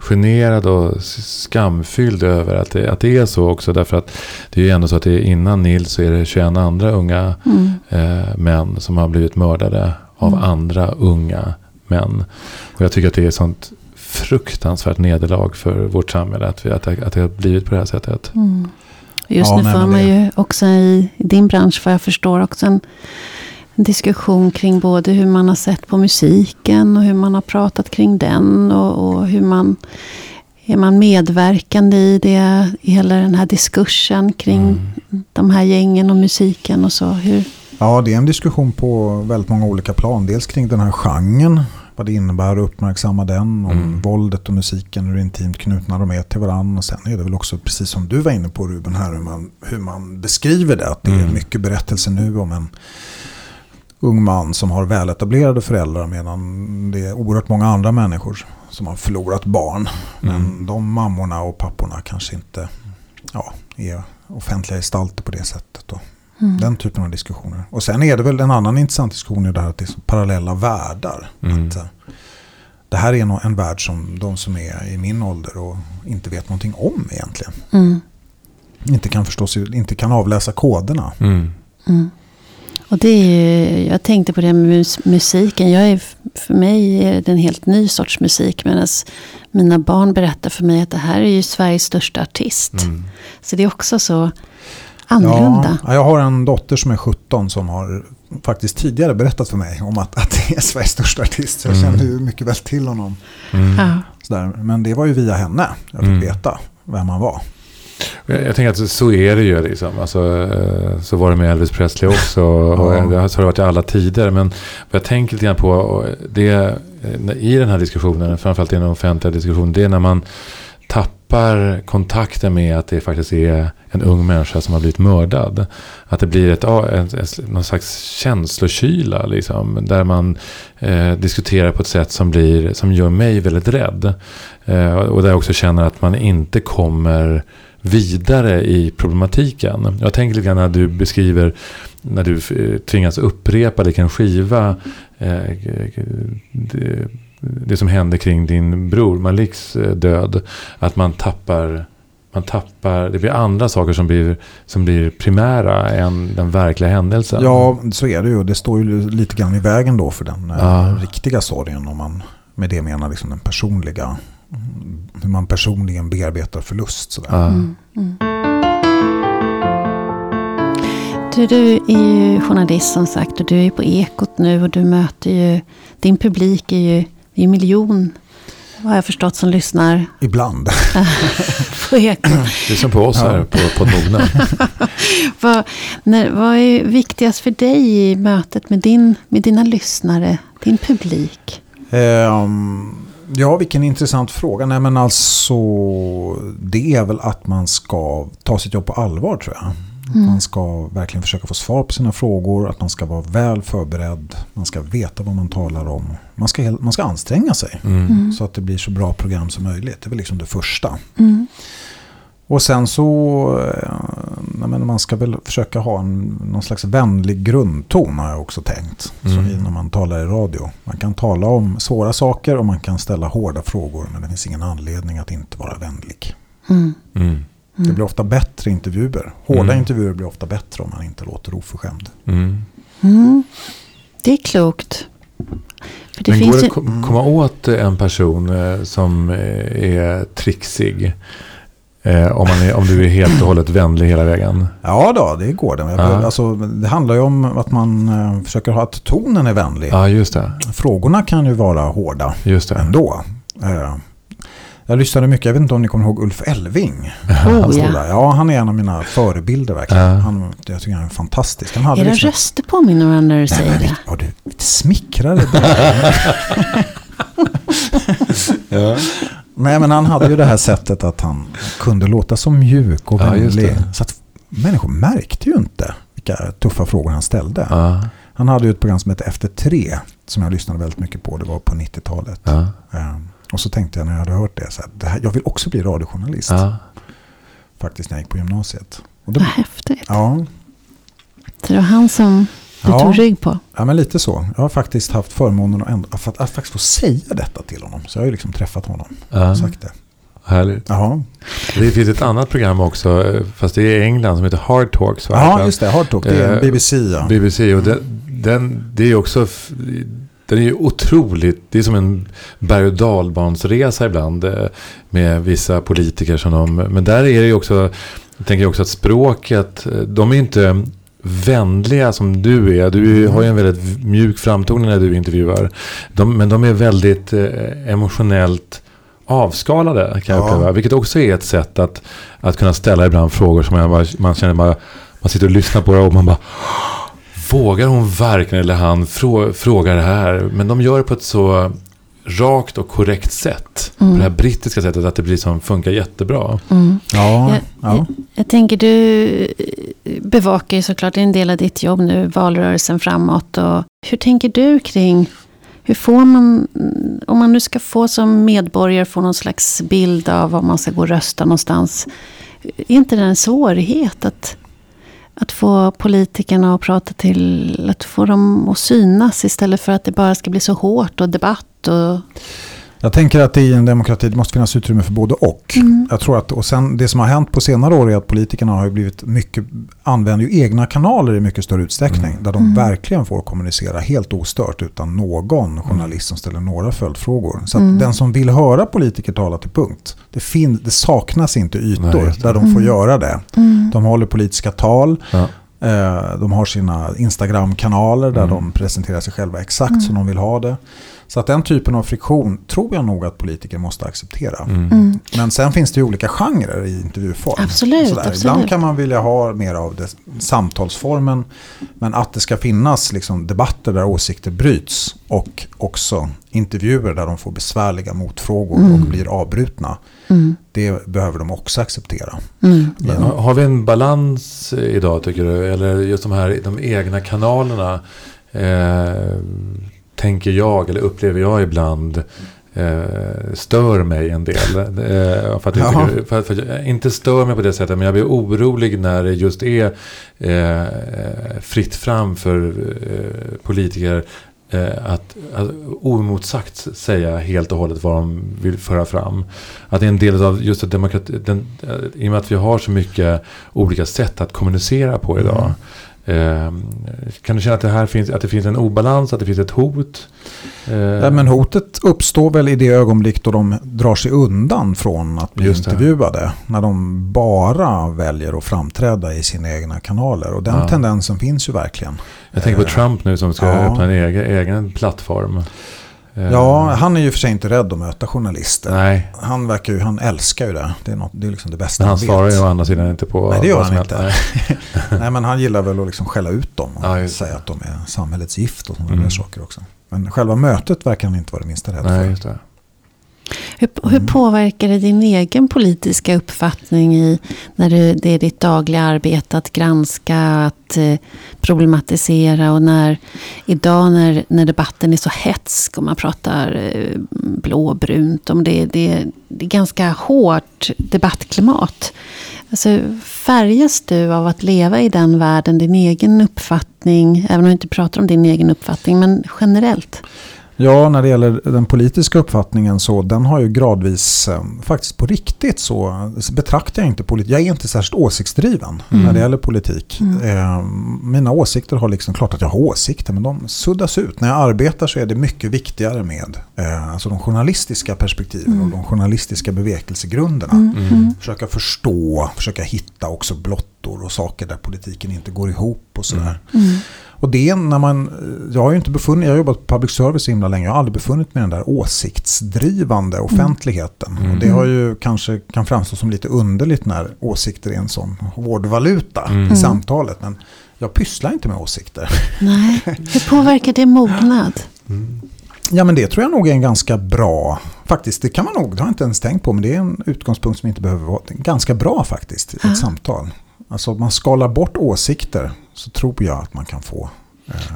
generad och skamfylld över att det, att det är så också. Därför att det är ju ändå så att det är innan Nils så är det 21 andra unga mm. eh, män som har blivit mördade av mm. andra unga män. Och jag tycker att det är ett sånt fruktansvärt nederlag för vårt samhälle att, vi, att, att det har blivit på det här sättet. Mm. Just ja, nu får man ju också i, i din bransch, vad jag förstår, också en en diskussion kring både hur man har sett på musiken och hur man har pratat kring den. Och, och hur man är man medverkande i det, i hela den här diskursen kring mm. de här gängen och musiken och så? Hur? Ja, det är en diskussion på väldigt många olika plan. Dels kring den här genren, vad det innebär att uppmärksamma den, om mm. våldet och musiken, hur intimt knutna de är till varandra. Och sen är det väl också, precis som du var inne på Ruben, här hur man, hur man beskriver det. Att det mm. är mycket berättelse nu om en ung man som har väletablerade föräldrar medan det är oerhört många andra människor som har förlorat barn. Men Mm. de mammorna och papporna kanske inte ja, är offentliga gestalter på det sättet. Och Mm. Den typen av diskussioner. Och sen är det väl en annan intressant diskussion i det här att det är parallella världar. Mm. Att, eh, det här är en värld som de som är i min ålder och inte vet någonting om egentligen. Mm. Inte kan förstås, inte kan avläsa koderna. Mm. Och det är ju, jag tänkte på det med mus- musiken. Jag är, för mig är det en helt ny sorts musik. Medan mina barn berättar för mig att det här är ju Sveriges största artist. Mm. Så det är också så annorlunda. Ja, jag har en dotter som är 17 som har faktiskt tidigare berättat för mig om att, att det är Sveriges största artist. Så jag Mm. känner ju mycket väl till honom. Mm. Ja. Sådär. Men det var ju via henne jag fick Mm. veta vem han var. Jag, jag tänker att så är det ju. Liksom. Alltså, eh, så var det med Elvis Presley också. Och Ja. så har det varit i alla tider. Men vad jag tänker lite grann på det, eh, i den här diskussionen, framförallt i den offentliga diskussionen, det är när man tappar kontakten med att det faktiskt är en ung människa som har blivit mördad. Att det blir ett, en, en, någon slags känslokyla liksom, där man eh, diskuterar på ett sätt som, blir, som gör mig väldigt rädd. Eh, och där jag också känner att man inte kommer vidare i problematiken. Jag tänker lite grann när du beskriver när du eh, tvingas upprepa vilken skiva eh, det, det som hände kring din bror Maliks eh, död. Att man tappar, man tappar, det blir andra saker som blir, som blir primära än den verkliga händelsen. Ja, så är det ju. Det står ju lite grann i vägen då för den eh, Ja. riktiga sorgen. Om man med det menar liksom den personliga. Hur man personligen bearbetar förlust. Sådär. Ja. Mm. Mm. Du, du är ju journalist som sagt och du är på Ekot nu och du möter ju, din publik är ju, är en miljon vad har jag förstått som lyssnar Ibland. på Ekot. Det är som på oss Ja. här på, på Mogna. vad, när, vad är viktigast för dig i mötet med, din, med dina lyssnare, din publik? Ehm, ja, vilken intressant fråga. Nej, men alltså, det är väl att man ska ta sitt jobb på allvar tror jag. Mm. Man ska verkligen försöka få svar på sina frågor. Att man ska vara väl förberedd. Man ska veta vad man talar om. Man ska, man ska anstränga sig. Mm. Mm. Så att det blir så bra program som möjligt. Det är väl liksom det första. Mm. Och sen så, eh, men man ska väl försöka ha en, någon slags vänlig grundton har jag också tänkt. Så Mm. i- när man talar i radio. Man kan tala om svåra saker och man kan ställa hårda frågor. Men det finns ingen anledning att inte vara vänlig. Mm. Mm. Det blir ofta bättre intervjuer. Hårda Mm. intervjuer blir ofta bättre om man inte låter oförskämd. Mm. Mm. Det är klokt. För det Men går det att ko- komma åt en person eh, som eh, är trixig? Eh, om, man är, om du är helt och hållet vänlig hela vägen. Ja då, det går det. Ja. alltså, det handlar ju om att man eh, försöker ha att tonen är vänlig. Ja, just det. Frågorna kan ju vara hårda. Just det. ändå. Eh, Jag lyssnade mycket, jag vet inte om ni kommer ihåg Ulf Elving. oh, Han ja. Ja, han är en av mina förebilder verkligen. Ja. Han, jag tycker han är fantastisk. Han hade Era liksom- röster påminner varandra när du säger det. Ja, du smickrar det där. Nej, men han hade ju det här sättet att han kunde låta så mjuk och Ja, vänlig. det. så att människor märkte ju inte vilka tuffa frågor han ställde. Ja, Han hade ju ett program som hette Efter tre, som jag lyssnade väldigt mycket på. Det var på 90-talet. ja, Eh, Och så tänkte jag när jag hade hört det, så här, det här jag vill också bli radiojournalist. ja. Faktiskt när jag gick på gymnasiet. Och då, Vad häftigt. ja, Så det var han som du Ja. tog rygg på. ja, men lite så. Jag har faktiskt haft förmånen att, ändå, att, att faktiskt få säga detta till honom. Så jag har ju liksom träffat honom ja. och sagt det. Härligt. Jaha. Det finns ett annat program också, eh, fast det är i England, som heter Hard Talks. Ja, just det. Hard Talk. Det är Eh, BBC. Ja. BBC. Och den, den, det är också... Den är ju otroligt... Det är som en berg och dalbansresa ibland. eh, Med vissa politiker som de... Men där är det ju också... Jag tänker också att språket... De är inte vänliga som du är. Du har ju en väldigt mjuk framtoning när du intervjuar. De, men de är väldigt eh, emotionellt avskalade kan jag Ja. uppleva. Vilket också är ett sätt att, att kunna ställa ibland frågor som man, bara, man känner bara... Man sitter och lyssnar på det och man bara... Vågar hon verkligen eller han frå, fråga det här? Men de gör det på ett så rakt och korrekt sätt. På det här brittiska sättet att det blir som funkar jättebra. Mm. Ja, Jag, ja. jag, jag tänker du bevakar ju såklart en del av ditt jobb nu, valrörelsen framåt. Och hur tänker du kring hur får man, om man nu ska få som medborgare få någon slags bild av om man ska gå och rösta någonstans. Är inte det en svårighet att, att få politikerna att prata till, att få dem att synas istället för att det bara ska bli så hårt och debatt och... Jag tänker att i en demokrati det måste finnas utrymme för både och. Mm. Jag tror att, och sen det som har hänt på senare år är att politikerna har ju blivit mycket, använder ju egna kanaler i mycket större utsträckning. Där de verkligen får kommunicera helt ostört utan någon journalist som ställer några följdfrågor. Så att den som vill höra politiker tala till punkt, det, fin, det saknas inte ytor Nej, där de får göra det. De håller politiska tal. Ja. Eh, De har sina Instagram-kanaler där de presenterar sig själva exakt som de vill ha det. Så att den typen av friktion tror jag nog att politiker måste acceptera. Mm. Men sen finns det ju olika genrer i intervjuform. Absolut, Sådär. absolut. Ibland kan man vilja ha mer av det, samtalsformen. Men att det ska finnas liksom, debatter där åsikter bryts. Och också intervjuer där de får besvärliga motfrågor Mm. och blir avbrutna. Det behöver de också acceptera. Mm. Men har- Har vi en balans idag tycker du? Eller just de här de egna kanalerna. Eh, tänker jag, eller upplever jag ibland. Eh, stör mig en del. Eh, för att tycker, för, för att inte stör mig på det sättet, men jag blir orolig när det just är eh, fritt fram för eh, politiker eh, att, att oemotsagt säga helt och hållet vad de vill föra fram. Att det är en del av just demokrati, den, eh, i och med att vi har så mycket olika sätt att kommunicera på idag. Eh, kan du känna att det här finns, att det finns en obalans, att det finns ett hot? Eh, Ja, men hotet uppstår väl i det ögonblick då de drar sig undan från att bli Just det. intervjuade. När de bara väljer att framträda i sina egna kanaler. Och den Ja. tendensen finns ju verkligen. jag tänker på eh, Trump nu som ska ja. öppna en egen, egen plattform. Eh, Ja, han är ju för sig inte rädd att möta journalister. Nej, Han, verkar ju, han älskar ju det. Det är, något, det är liksom det bästa men han vet. svarar ju å andra sidan inte på Nej, det gör han inte. Nej. Men han gillar väl att liksom skälla ut dem och Ja, säga att de är samhällets gift och sådana Mm. där saker också. Men själva mötet verkar han inte vara det minsta rädd Nej, för. Hur, hur påverkar det din egen politiska uppfattning i när du, det är ditt dagliga arbete att granska, att eh, problematisera och när idag när, när debatten är så hetsk och man pratar eh, blåbrunt om det, det, det är ganska hårt debattklimat. Alltså, färgas du av att leva i den världen, din egen uppfattning, även om du inte pratar om din egen uppfattning, men generellt? Ja, när det gäller den politiska uppfattningen så den har ju gradvis, eh, faktiskt på riktigt så, betraktar jag inte politik. Jag är inte särskilt åsiktsdriven när det gäller politik. Eh, mina åsikter har liksom, klart att jag har åsikter, men de suddas ut. När jag arbetar så är det mycket viktigare med eh, alltså de journalistiska perspektiven och de journalistiska bevekelsegrunderna. Försöka förstå, försöka hitta också blottor och saker där politiken inte går ihop och sådär. Och det när man, jag har ju inte befunnit, jag har jobbat på public service så himla länge, jag har aldrig befunnit mig i den där åsiktsdrivande offentligheten. Och det har ju kanske kan framstå som lite underligt när åsikter är en sån hårdvaluta i samtalet. Men jag pysslar inte med åsikter. Nej. Hur påverkar det mognad? Ja men det tror jag nog är en ganska bra, faktiskt det kan man nog, det har jag inte ens tänkt på, men det är en utgångspunkt som inte behöver vara, ganska bra faktiskt i ett samtal. Alltså om man skalar bort åsikter så tror jag att man kan få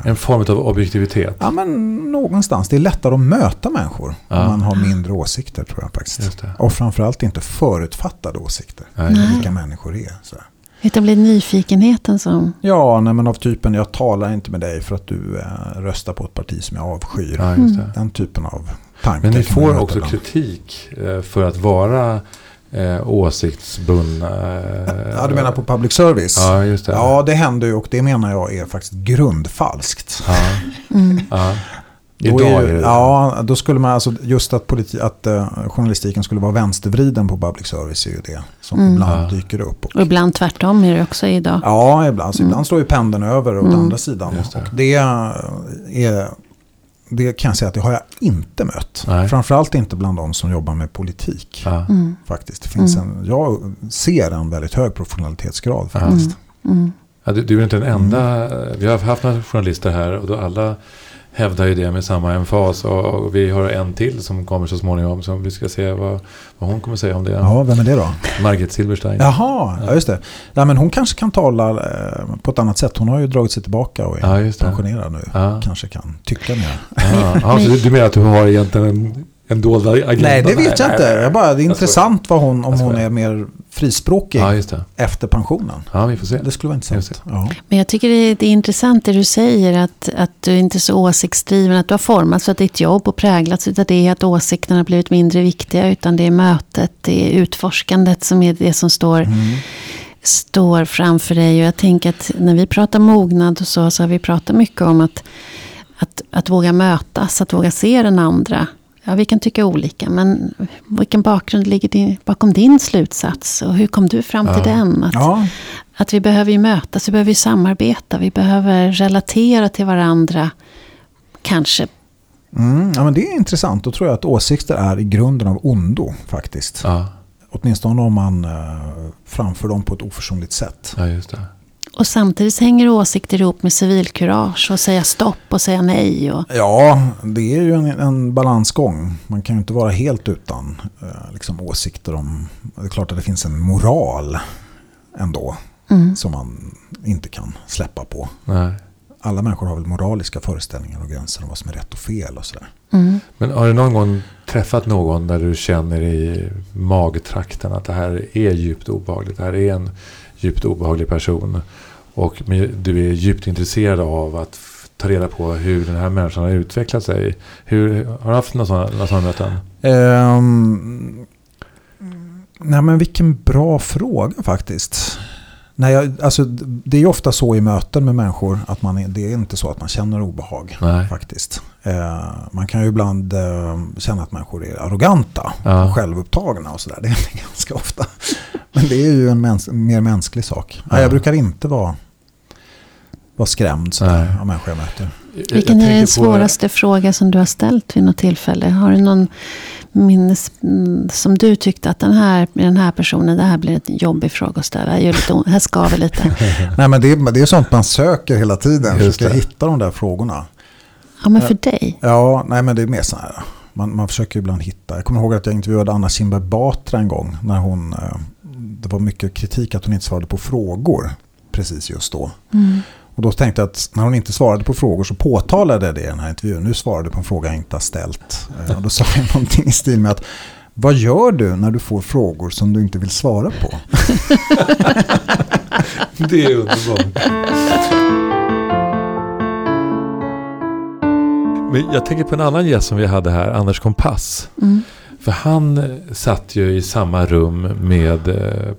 En form av objektivitet. Ja, men någonstans. Det är lättare att möta människor Ja. om man har mindre åsikter tror jag faktiskt. Just det. Och framförallt inte förutfattade åsikter. Nej. Vilka människor är. Så. Det blir nyfikenheten som... Ja, nej, men av typen jag talar inte med dig för att du eh, röstar på ett parti som jag avskyr. Ja, just det. Den typen av tankar. Men ni får också ibland. kritik eh, för att vara eh, åsiktsbundna. eh, Ja, du menar på public service? Ja, just det. Ja, det händer ju och det menar jag är faktiskt grundfalskt. Ja. Mm. Ja. Då Idag är är ju, det ja, då skulle man alltså just att, politi- att eh, journalistiken skulle vara vänstervriden på public service är ju det som Mm. ibland Ja. dyker upp. Och ibland tvärtom är det också idag. Ja, ibland, så ibland slår ju pendeln över åt Mm. andra sidan. Just det. Och det, är, det kan jag säga att det har jag inte mött. Nej. Framförallt inte bland de som jobbar med politik. Ja. Mm. Faktiskt. Det finns en, jag ser en väldigt hög professionalitetsgrad Ja. faktiskt. Mm. Ja, du, du är inte den Mm. enda. Vi har haft några journalister här och då alla hävdar ju det med samma emfas. Och vi har en till som kommer så småningom. Så vi ska se vad, vad hon kommer säga om det. Ja, vem är det då? Margit Silberstein. Jaha, ja. just det. Ja, men hon kanske kan tala eh, på ett annat sätt. Hon har ju dragit sig tillbaka och är ja, pensionerad nu. Ja. Kanske kan tycka mer. Ja, så du menar att du har egentligen en en dold agenda? Nej, det vet jag inte. Jag bara, det är intressant vad hon, om hon är mer frispråkig ja, efter pensionen. Ja, vi får se. Det skulle vara intressant. Ja. Men jag tycker det är, det är intressant det du säger, att, att du inte är så åsiktsdriven, att du har formats för ditt jobb och präglats av det, att åsikterna har blivit mindre viktiga, utan det är mötet, det är utforskandet som är det som står mm står framför dig. Och jag tänker att när vi pratar mognad och så, så har vi pratat mycket om att, att, att våga mötas, att våga se den andra. Ja, vi kan tycka olika, men vilken bakgrund ligger din, bakom din slutsats? Och hur kom du fram till ja. den? Att, ja. att vi behöver ju mötas, vi behöver ju samarbeta, vi behöver relatera till varandra. Kanske. Mm, ja, men det är intressant. Då tror jag att åsikter är i grunden av ondo faktiskt. Ja. Åtminstone om man uh, framför dem på ett oförsonligt sätt. Ja, just det. Och samtidigt hänger åsikter ihop med civilkurage och säga stopp och säga nej. Och... Ja, det är ju en, en balansgång. Man kan ju inte vara helt utan eh, liksom, åsikter om... Det är klart att det finns en moral ändå mm. som man inte kan släppa på. Nej. Alla människor har väl moraliska föreställningar och gränser om vad som är rätt och fel och sådär. Mm. Men har du någon gång träffat någon där du känner i magtrakten att det här är djupt obehagligt? Det här är en djupt obehaglig person. Och du är djupt intresserad av att ta reda på hur den här människan har utvecklat sig. Hur, har du haft några sådana, sådana möten? Um, nej men vilken bra fråga faktiskt. Nej, jag, alltså, det är ju ofta så i möten med människor att man är, det är inte så att man känner obehag. Nej. faktiskt. Eh, man kan ju ibland eh, känna att människor är arroganta ja. och självupptagna och sådär. Det är det ganska ofta. Men det är ju en mäns mer mänsklig sak. Ja. Jag brukar inte vara, vara skrämd sådär, av människor jag möter. Vilken är den svåraste fråga som du har ställt vid något tillfälle? Har du någon minnes som du tyckte att den här, den här personen, det här blir en jobbig fråga att ställa. Gör lite, här skaver lite. Nej men det är, det är sånt man söker hela tiden. Försöker hitta de där frågorna. Ja men för dig? Ja, nej men det är mer så här. Man, man försöker ibland hitta. Jag kommer ihåg att jag intervjuade Anna Kinberg Batra en gång. När hon, eh, det var mycket kritik att hon inte svarade på frågor precis just då. Mm. Och då tänkte jag att när hon inte svarade på frågor så påtalade jag det i den här intervjun. Nu svarade på en fråga jag inte har ställt. Eh, och då sa jag någonting i stil med att vad gör du när du får frågor som du inte vill svara på? det är underbart. Men jag tänker på en annan gäst som vi hade här, Anders Kompass. Mm. För han satt ju i samma rum med eh,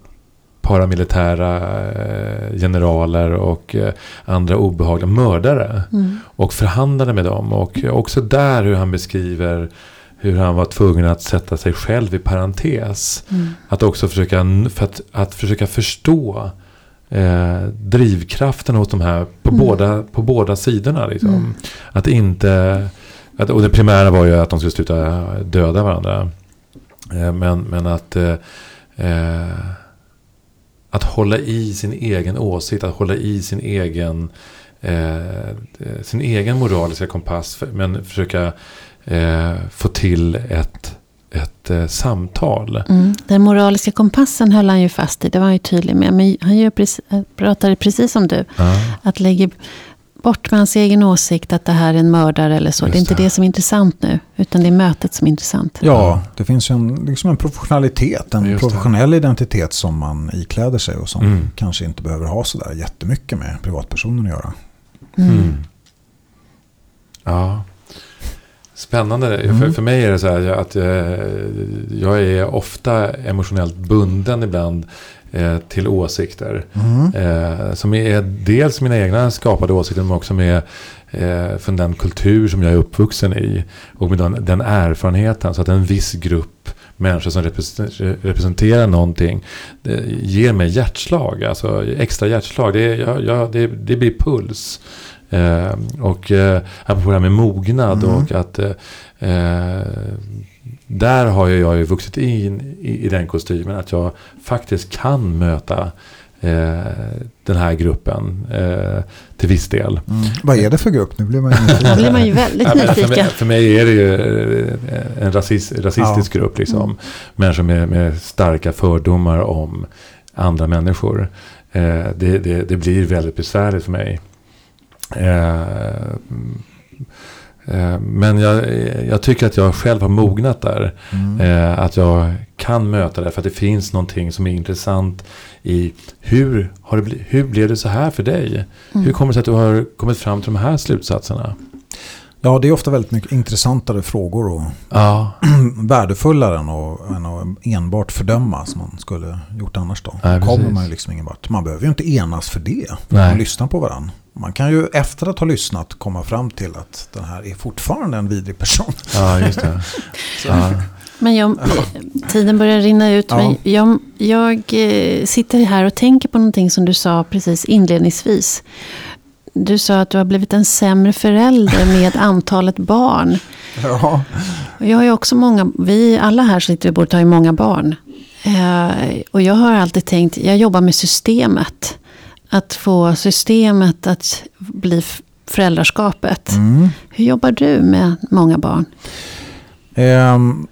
paramilitära eh, generaler och eh, andra obehagliga mördare. Mm. Och förhandlade med dem. Och också där hur han beskriver hur han var tvungen att sätta sig själv i parentes. Mm. Att också försöka, för att, att försöka förstå eh, drivkraften hos de här på, mm. båda, på båda sidorna. Liksom. Mm. Att inte... Att, och det primära var ju att de skulle sluta döda varandra. Eh, men, men att... Eh, eh att hålla i sin egen åsikt, att hålla i sin egen, eh, sin egen moraliska kompass. Men försöka eh, få till ett, ett eh, samtal. Mm. Den moraliska kompassen höll han ju fast i, det var han ju tydlig med. Men han gör precis, pratade precis som du. Ja. Att lägga bort med hans egen åsikt att det här är en mördare eller så. Just det är inte det. det som är intressant nu. Utan det är mötet som är intressant. Ja, det finns ju en, liksom en professionalitet. En Just professionell det. identitet som man ikläder sig. Och som mm. kanske inte behöver ha sådär jättemycket med privatpersonen att göra. Mm. Mm. Ja. Spännande. Mm. För, för mig är det så här att eh, jag är ofta emotionellt bunden ibland eh, till åsikter. Mm. Eh, som är dels mina egna skapade åsikter men också med eh, från den kultur som jag är uppvuxen i. Och med den, den erfarenheten. Så att en viss grupp människor som representerar någonting ger mig hjärtslag. Alltså extra hjärtslag. Det, jag, jag, det, det blir puls. Eh, och eh, apropå det här med mognad mm. och att eh, eh där har jag ju vuxit in i, i den kostymen. Att jag faktiskt kan möta eh, den här gruppen eh, till viss del. Mm. Vad är det för grupp? Nu blir man ju blir man ju väldigt Ja, men för, mig, nyfiken. för mig är det ju en rasist, rasistisk Ja. grupp. Liksom. Mm. Människor med, med starka fördomar om andra människor. Eh, det, det, det blir väldigt besvärligt för mig. Eh, eh, men jag, jag tycker att jag själv har mognat där. Mm. Eh, att jag kan möta det för att det finns någonting som är intressant i hur, har det bli, hur blev det så här för dig? Mm. Hur kommer det sig att du har kommit fram till de här slutsatserna? Ja, det är ofta väldigt mycket intressantare frågor och Ja, värdefullare än att, än att enbart fördöma som man skulle gjort annars då. Nej, Då kommer precis. man ju liksom ingen vart. Man behöver ju inte enas för det. För man lyssnar på varandra. Man kan ju efter att ha lyssnat komma fram till att den här är fortfarande en vidrig person. ja just det. Ja. Men jag, tiden börjar rinna ut. Ja. Men jag, jag eh, sitter här och tänker på någonting som du sa precis inledningsvis. Du sa att du har blivit en sämre förälder med antalet barn. Ja, jag har ju också många, vi alla här som sitter vid bordet har ju många barn. Eh, och jag har alltid tänkt, jag jobbar med systemet. Att få systemet att bli föräldraskapet. mm. Hur jobbar du med många barn? Ehm,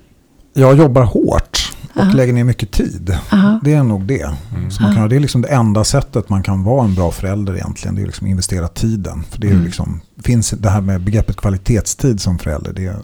jag jobbar hårt och Aha. lägger ner mycket tid. Aha. Det är nog det. Mm. Så man kan, det är liksom det enda sättet man kan vara en bra förälder egentligen. Det är liksom investera tiden. För det är Mm. liksom, finns det här med begreppet kvalitetstid som förälder. Det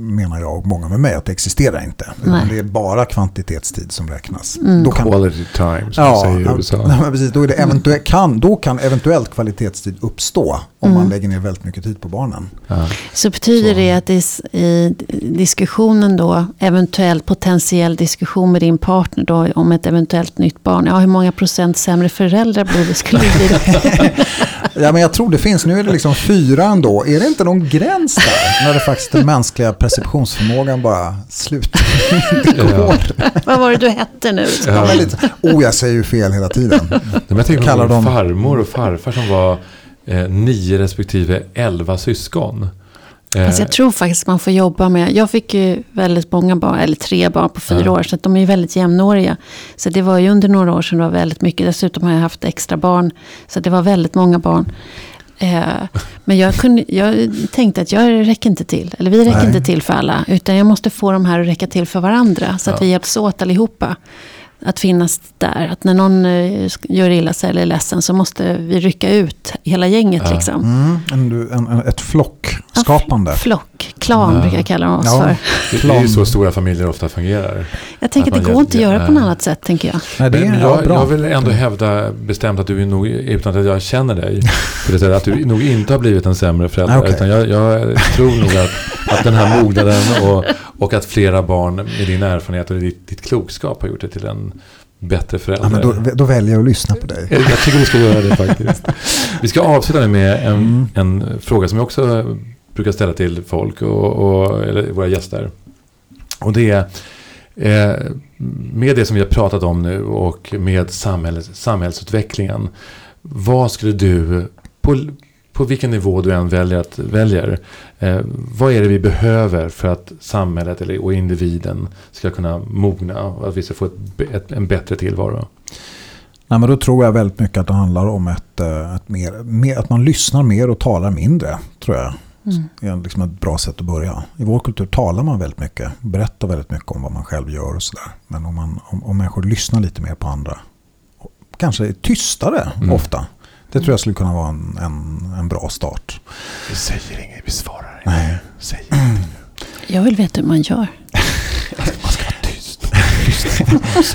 menar jag och många med mig att det existerar inte. Nej. det är bara kvantitetstid som räknas. Mm. Då kan, Quality time som ja, säger i USA. nej, precis, då, är det eventuellt, kan, då kan eventuellt kvalitetstid uppstå om Mm. man lägger ner väldigt mycket tid på barnen. Ja. Så betyder Så. det att i, i diskussionen då, eventuellt potentiell diskussion med din partner då om ett eventuellt nytt barn. Ja, hur många procent sämre föräldrar blir det? Skulle det bli? Ja, men jag tror det finns, nu är det liksom fyra ändå. Är det inte någon gräns där? När det faktiskt den mänskliga perceptionsförmågan bara slutar. Går. Vad var det du hette nu? Ja. lite, oh, jag säger ju fel hela tiden. Men jag tänker på min dem- farmor och farfar som var eh, nio respektive elva syskon. Eh, Alltså jag tror faktiskt man får jobba med, jag fick ju väldigt många barn, eller tre barn på fyra Ja. år, så att de är ju väldigt jämnåriga. Så det var ju under några år sedan det var väldigt mycket, dessutom har jag haft extra barn, så det var väldigt många barn. Eh, men jag, kunde, jag tänkte att jag räcker inte till, eller vi räcker Nej. inte till för alla, utan jag måste få de här att räcka till för varandra, så att Ja. vi hjälps åt allihopa. Att finnas där, att när någon eh, gör illa sig eller är ledsen så måste vi rycka ut hela gänget Ja. liksom. Mm, en, en, en, ett flockskapande. Flock, klan Ja. brukar jag kalla oss Ja. för. det, det är ju så stora familjer ofta fungerar. Jag tänker Att att det går inte att göra på något annat sätt, tänker jag. Nej, det är Men ja, jag, bra. jag vill ändå hävda bestämt att du är nog, utan att jag känner dig, för det att du nog inte har blivit en sämre förälder. Okej. Utan jag, jag tror nog att, att den här mognaden och, och att flera barn med din erfarenhet och ditt, ditt klokskap har gjort dig till en bättre förälder. ja, men då, då väljer jag att lyssna på dig. Jag tycker du ska göra det faktiskt. Vi ska avsluta nu med en, Mm. en fråga som jag också brukar ställa till folk och, och eller våra gäster. Och det är eh, med det som vi har pratat om nu och med samhälls, samhällsutvecklingen. Vad skulle du, på, på vilken nivå du än väljer, att, väljer eh, vad är det vi behöver för att samhället eller, och individen ska kunna mogna och att vi ska få ett, ett, en bättre tillvaro? Nej, men då tror jag väldigt mycket att det handlar om ett, eh, ett mer, mer, att man lyssnar mer och talar mindre, tror jag. Mm. Det är liksom ett bra sätt att börja. I vår kultur talar man väldigt mycket, berättar väldigt mycket om vad man själv gör och sådär. Men om, man, om, om människor lyssnar lite mer på andra, kanske är tystare Mm. ofta. Det tror jag skulle kunna vara en, en, en bra start. Vi säger inget, vi svarar Nej. Säg Jag vill veta hur man gör. Man ska vara tyst.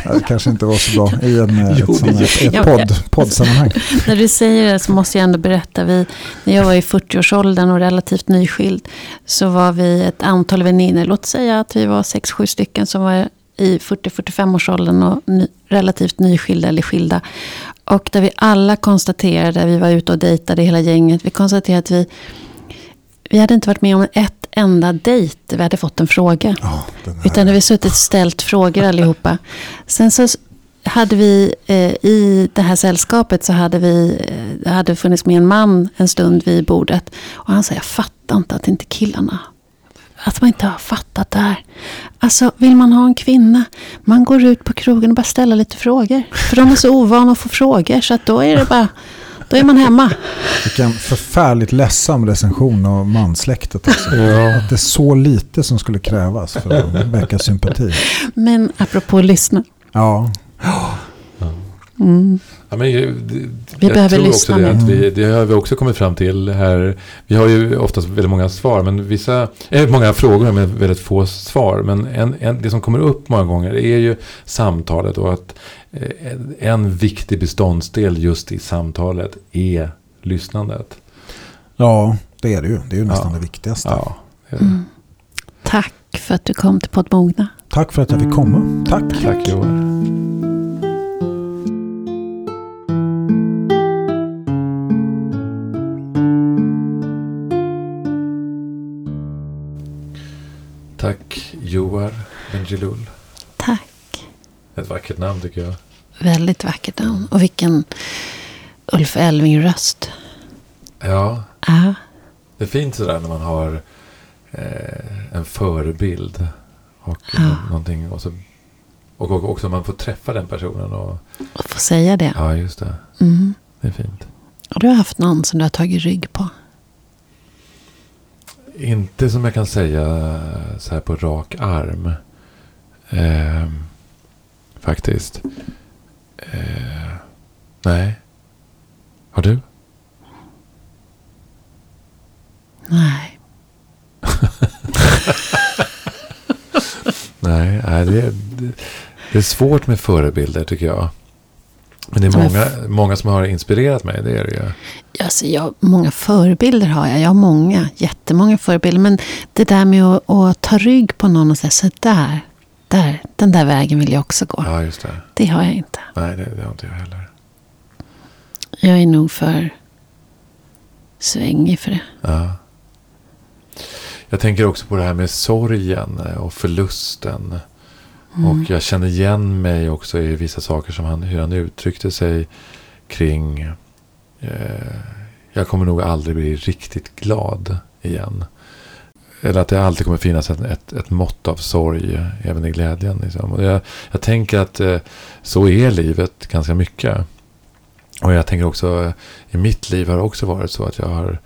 Det kanske inte var så bra i en, eh, Jo, ett, sån ett podd, poddsammanhang. När du säger det så måste jag ändå berätta. Vi, när jag var i 40-årsåldern och relativt nyskild så var vi ett antal väninnor. Låt säga att vi var 6-7 stycken som var i 40-45-årsåldern och ny, relativt nyskilda eller skilda. Och där vi alla konstaterade, vi var ute och dejtade hela gänget. Vi konstaterade att vi, vi hade inte varit med om ett enda dejt där vi hade fått en fråga. Här- Utan när vi suttit och ställt frågor allihopa. Sen så hade vi eh, i det här sällskapet så hade vi, eh, hade funnits med en man en stund vid bordet. Och han sa, jag fattar inte att inte killarna, att man inte har fattat det här. Alltså, vill man ha en kvinna, man går ut på krogen och bara ställer lite frågor. För de är så ovana att få frågor, så att då är det bara, då är man hemma. Vilken förfärligt ledsam recension av mansläktet. Alltså. Ja. Att det är så lite som skulle krävas för att väcka sympati. Men apropå att lyssna. Ja, Mm. Ja, men, jag, Vi jag behöver tror lyssna också det, mer. att vi, det har vi också kommit fram till här. Vi har ju oftast väldigt många svar, men vissa, eh, många frågor med väldigt få svar. Men en, en, det som kommer upp många gånger är ju samtalet och att eh, en, viktig beståndsdel just i samtalet är lyssnandet. ja det är det ju. Det är ju nästan Ja. det viktigaste. Ja, det det. Mm. Tack för att du kom till Poddmogna. Tack för att jag fick komma. Tack. Tack Johan. Tack Joar Bendjelloul. Tack. Ett vackert namn tycker jag. Väldigt vackert namn. Och vilken Ulf Elving-röst. Ja, Ja. det är fint sådär när man har eh, en förebild. Och Ja. någonting. Och, så, och, och också man får träffa den personen. Och, Och få säga det. ja, just det. Mm. Det är fint. Och du har haft någon som du har tagit rygg på. Inte som jag kan säga så här på rak arm. Eh, faktiskt. Eh, nej. Har du? Nej. Nej, nej det, är, det, det är svårt med förebilder tycker jag. Men det är många, många som har inspirerat mig. Det är det ju. Alltså jag, många förebilder har jag. Jag har många, jättemånga förebilder. Men det där med att, att ta rygg på någon och säga så där, där, den där vägen vill jag också gå. Ja, just det. Det har jag inte. Nej, det, det har inte jag heller. Jag är nog för svängig för det. Ja. Jag tänker också på det här med sorgen och förlusten. Mm. Och jag känner igen mig också i vissa saker som han, hur han uttryckte sig kring. Eh, jag kommer nog aldrig bli riktigt glad igen. Eller att det alltid kommer finnas ett, ett, ett mått av sorg även i glädjen. Liksom. Och jag, jag tänker att eh, så är livet ganska mycket. Och jag tänker också, eh, i mitt liv har det också varit så att jag har,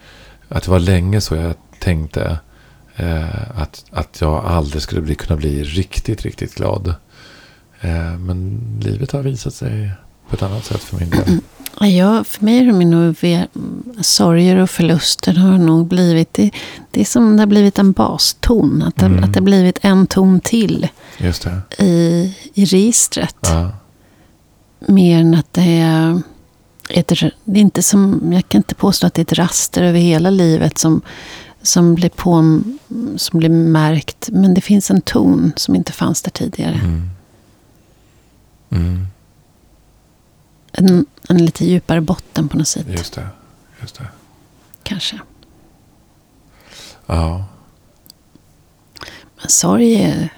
att det var länge så jag tänkte eh, att, att jag aldrig skulle bli, kunna bli riktigt, riktigt glad. Eh, men livet har visat sig på ett annat sätt för min del. Ja, för mig är nog ve- sorger och förluster har nog blivit, det, det är som det har blivit en baston. Att det, Mm. att det har blivit en ton till i, i registret. Ja. Mer än att det är ett, det är inte som, jag kan inte påstå att det är ett raster över hela livet som, som, blir på, som blir märkt. Men det finns en ton som inte fanns där tidigare. Mm. Mm. En, en lite djupare botten på något sätt. Just det. Just det. Kanske. Ja. Men sorg är,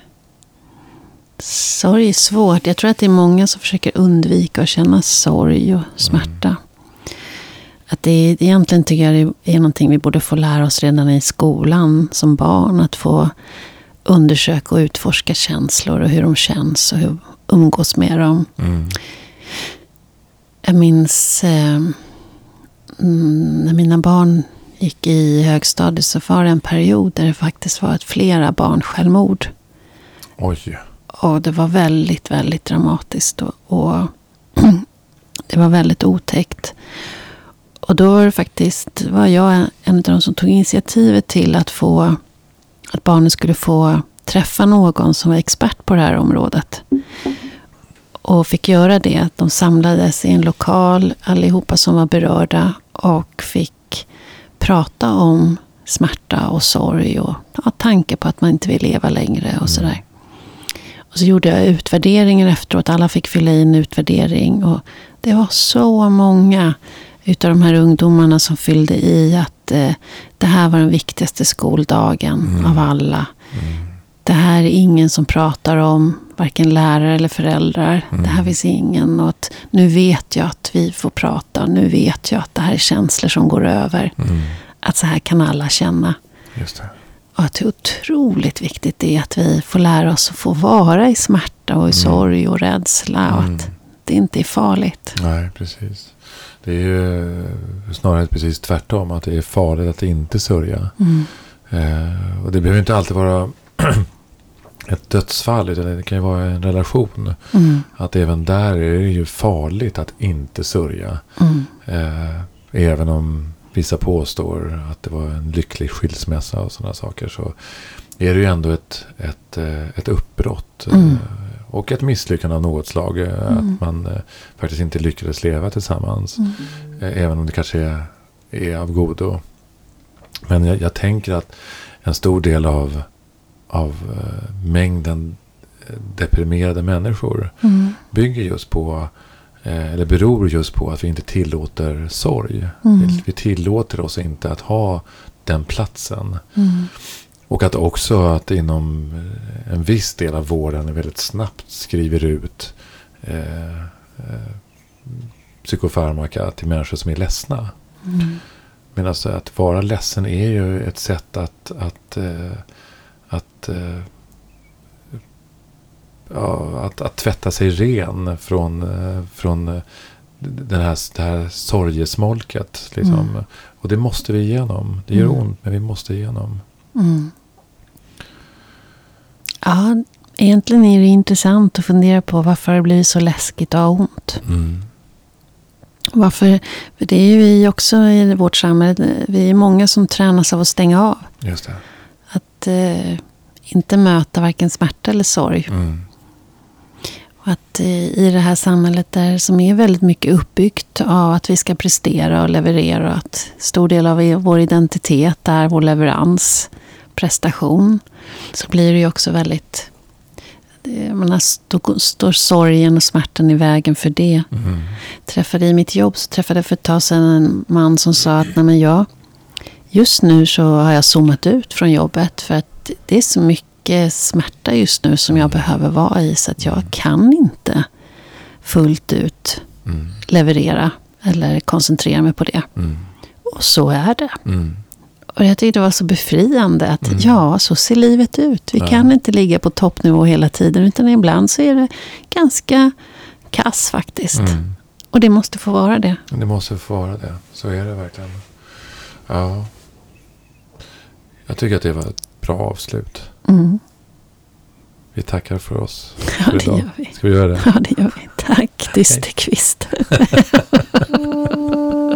sorg är svårt. Jag tror att det är många som försöker undvika att känna sorg och smärta. Att det är, egentligen tycker jag det är någonting vi borde få lära oss redan i skolan som barn. Att få undersöka och utforska känslor och hur de känns och hur umgås med dem. Mm. Jag minns eh, mm, när mina barn gick i högstadiet så var det en period där det faktiskt var ett flera barn självmord. Oj. Och det var väldigt, väldigt dramatiskt. Och, och det var väldigt otäckt. Och då var det faktiskt, var jag en av de som tog initiativet till att få, att barnen skulle få träffa någon som var expert på det här området. Och fick göra det. Att de samlades i en lokal, allihopa som var berörda. Och fick prata om smärta och sorg och ja, tanke på att man inte vill leva längre och sådär. Och så gjorde jag utvärderingen efteråt. Alla fick fylla i en utvärdering. Och det var så många utav de här ungdomarna som fyllde i att eh, det här var den viktigaste skoldagen Mm. av alla. Mm. Det här är ingen som pratar om, varken lärare eller föräldrar. Mm. Det här finns ingen. Och att nu vet jag att vi får prata. Nu vet jag att det här är känslor som går över. Mm. Att så här kan alla känna. Just det. Och att hur otroligt viktigt det är att vi får lära oss att få vara i smärta och i sorg och rädsla. Och Mm. att det inte är farligt. Nej, precis. Det är ju snarare precis tvärtom. Att det är farligt att inte sörja. Mm. Eh, och det behöver inte alltid vara ett dödsfall. Utan det kan ju vara en relation. Mm. Att även där är det ju farligt att inte sörja. Mm. Eh, även om vissa påstår att det var en lycklig skilsmässa och sådana saker. Så är det ju ändå ett, ett, eh, ett uppbrott. eh, Mm. Och ett misslyckande av något slag. eh, Mm. Att man eh, faktiskt inte lyckades leva tillsammans. Mm. Eh, Även om det kanske är, är av godo. Men jag, jag tänker att en stor del av, av mängden deprimerade människor Mm. bygger just på, eller beror just på att vi inte tillåter sorg. Mm. Vi, vi tillåter oss inte att ha den platsen. Mm. Och att också att inom eh, en viss del av vården väldigt snabbt skriver ut eh, eh, psykofarmaka till människor som är ledsna. Mm. Men alltså att vara ledsen är ju ett sätt att, att, eh, att, eh, ja, att, att tvätta sig ren från, eh, från den här, det här sorgesmolket. Liksom. Mm. Och det måste vi igenom. Det gör Mm. ont, men vi måste igenom. Mm. Ja, egentligen är det intressant att fundera på varför det blir så läskigt att ha ont. Mm. Varför? För det är ju vi också i vårt samhälle. Vi är många som tränas av att stänga av. Just det. Att eh, inte möta varken smärta eller sorg. Mm. Och att eh, i det här samhället där som är väldigt mycket uppbyggt av att vi ska prestera och leverera. Och att stor del av vår identitet är vår leverans, prestation. Så blir det ju också väldigt... Jag menar, står, står sorgen och smärtan i vägen för det. Mm. träffade i mitt jobb så träffade jag för ett tag sedan en man som sa att Nej, men jag, just nu så har jag zoomat ut från jobbet för att det är så mycket smärta just nu som jag behöver vara i så att jag kan inte fullt ut Mm. leverera eller koncentrera mig på det. Mm. Och så är det. Och jag tyckte det var så befriande att Mm. ja, så ser livet ut. Vi Ja. kan inte ligga på toppnivå hela tiden utan ibland så är det ganska kass faktiskt. Mm. Och det måste få vara det. Det måste få vara det. Så är det verkligen. Ja. Jag tycker att det var ett bra avslut. Mm. Vi tackar för oss Ja, för det idag. gör vi. Ska vi göra det? Ja, det gör vi. Tack, Dysterkvist.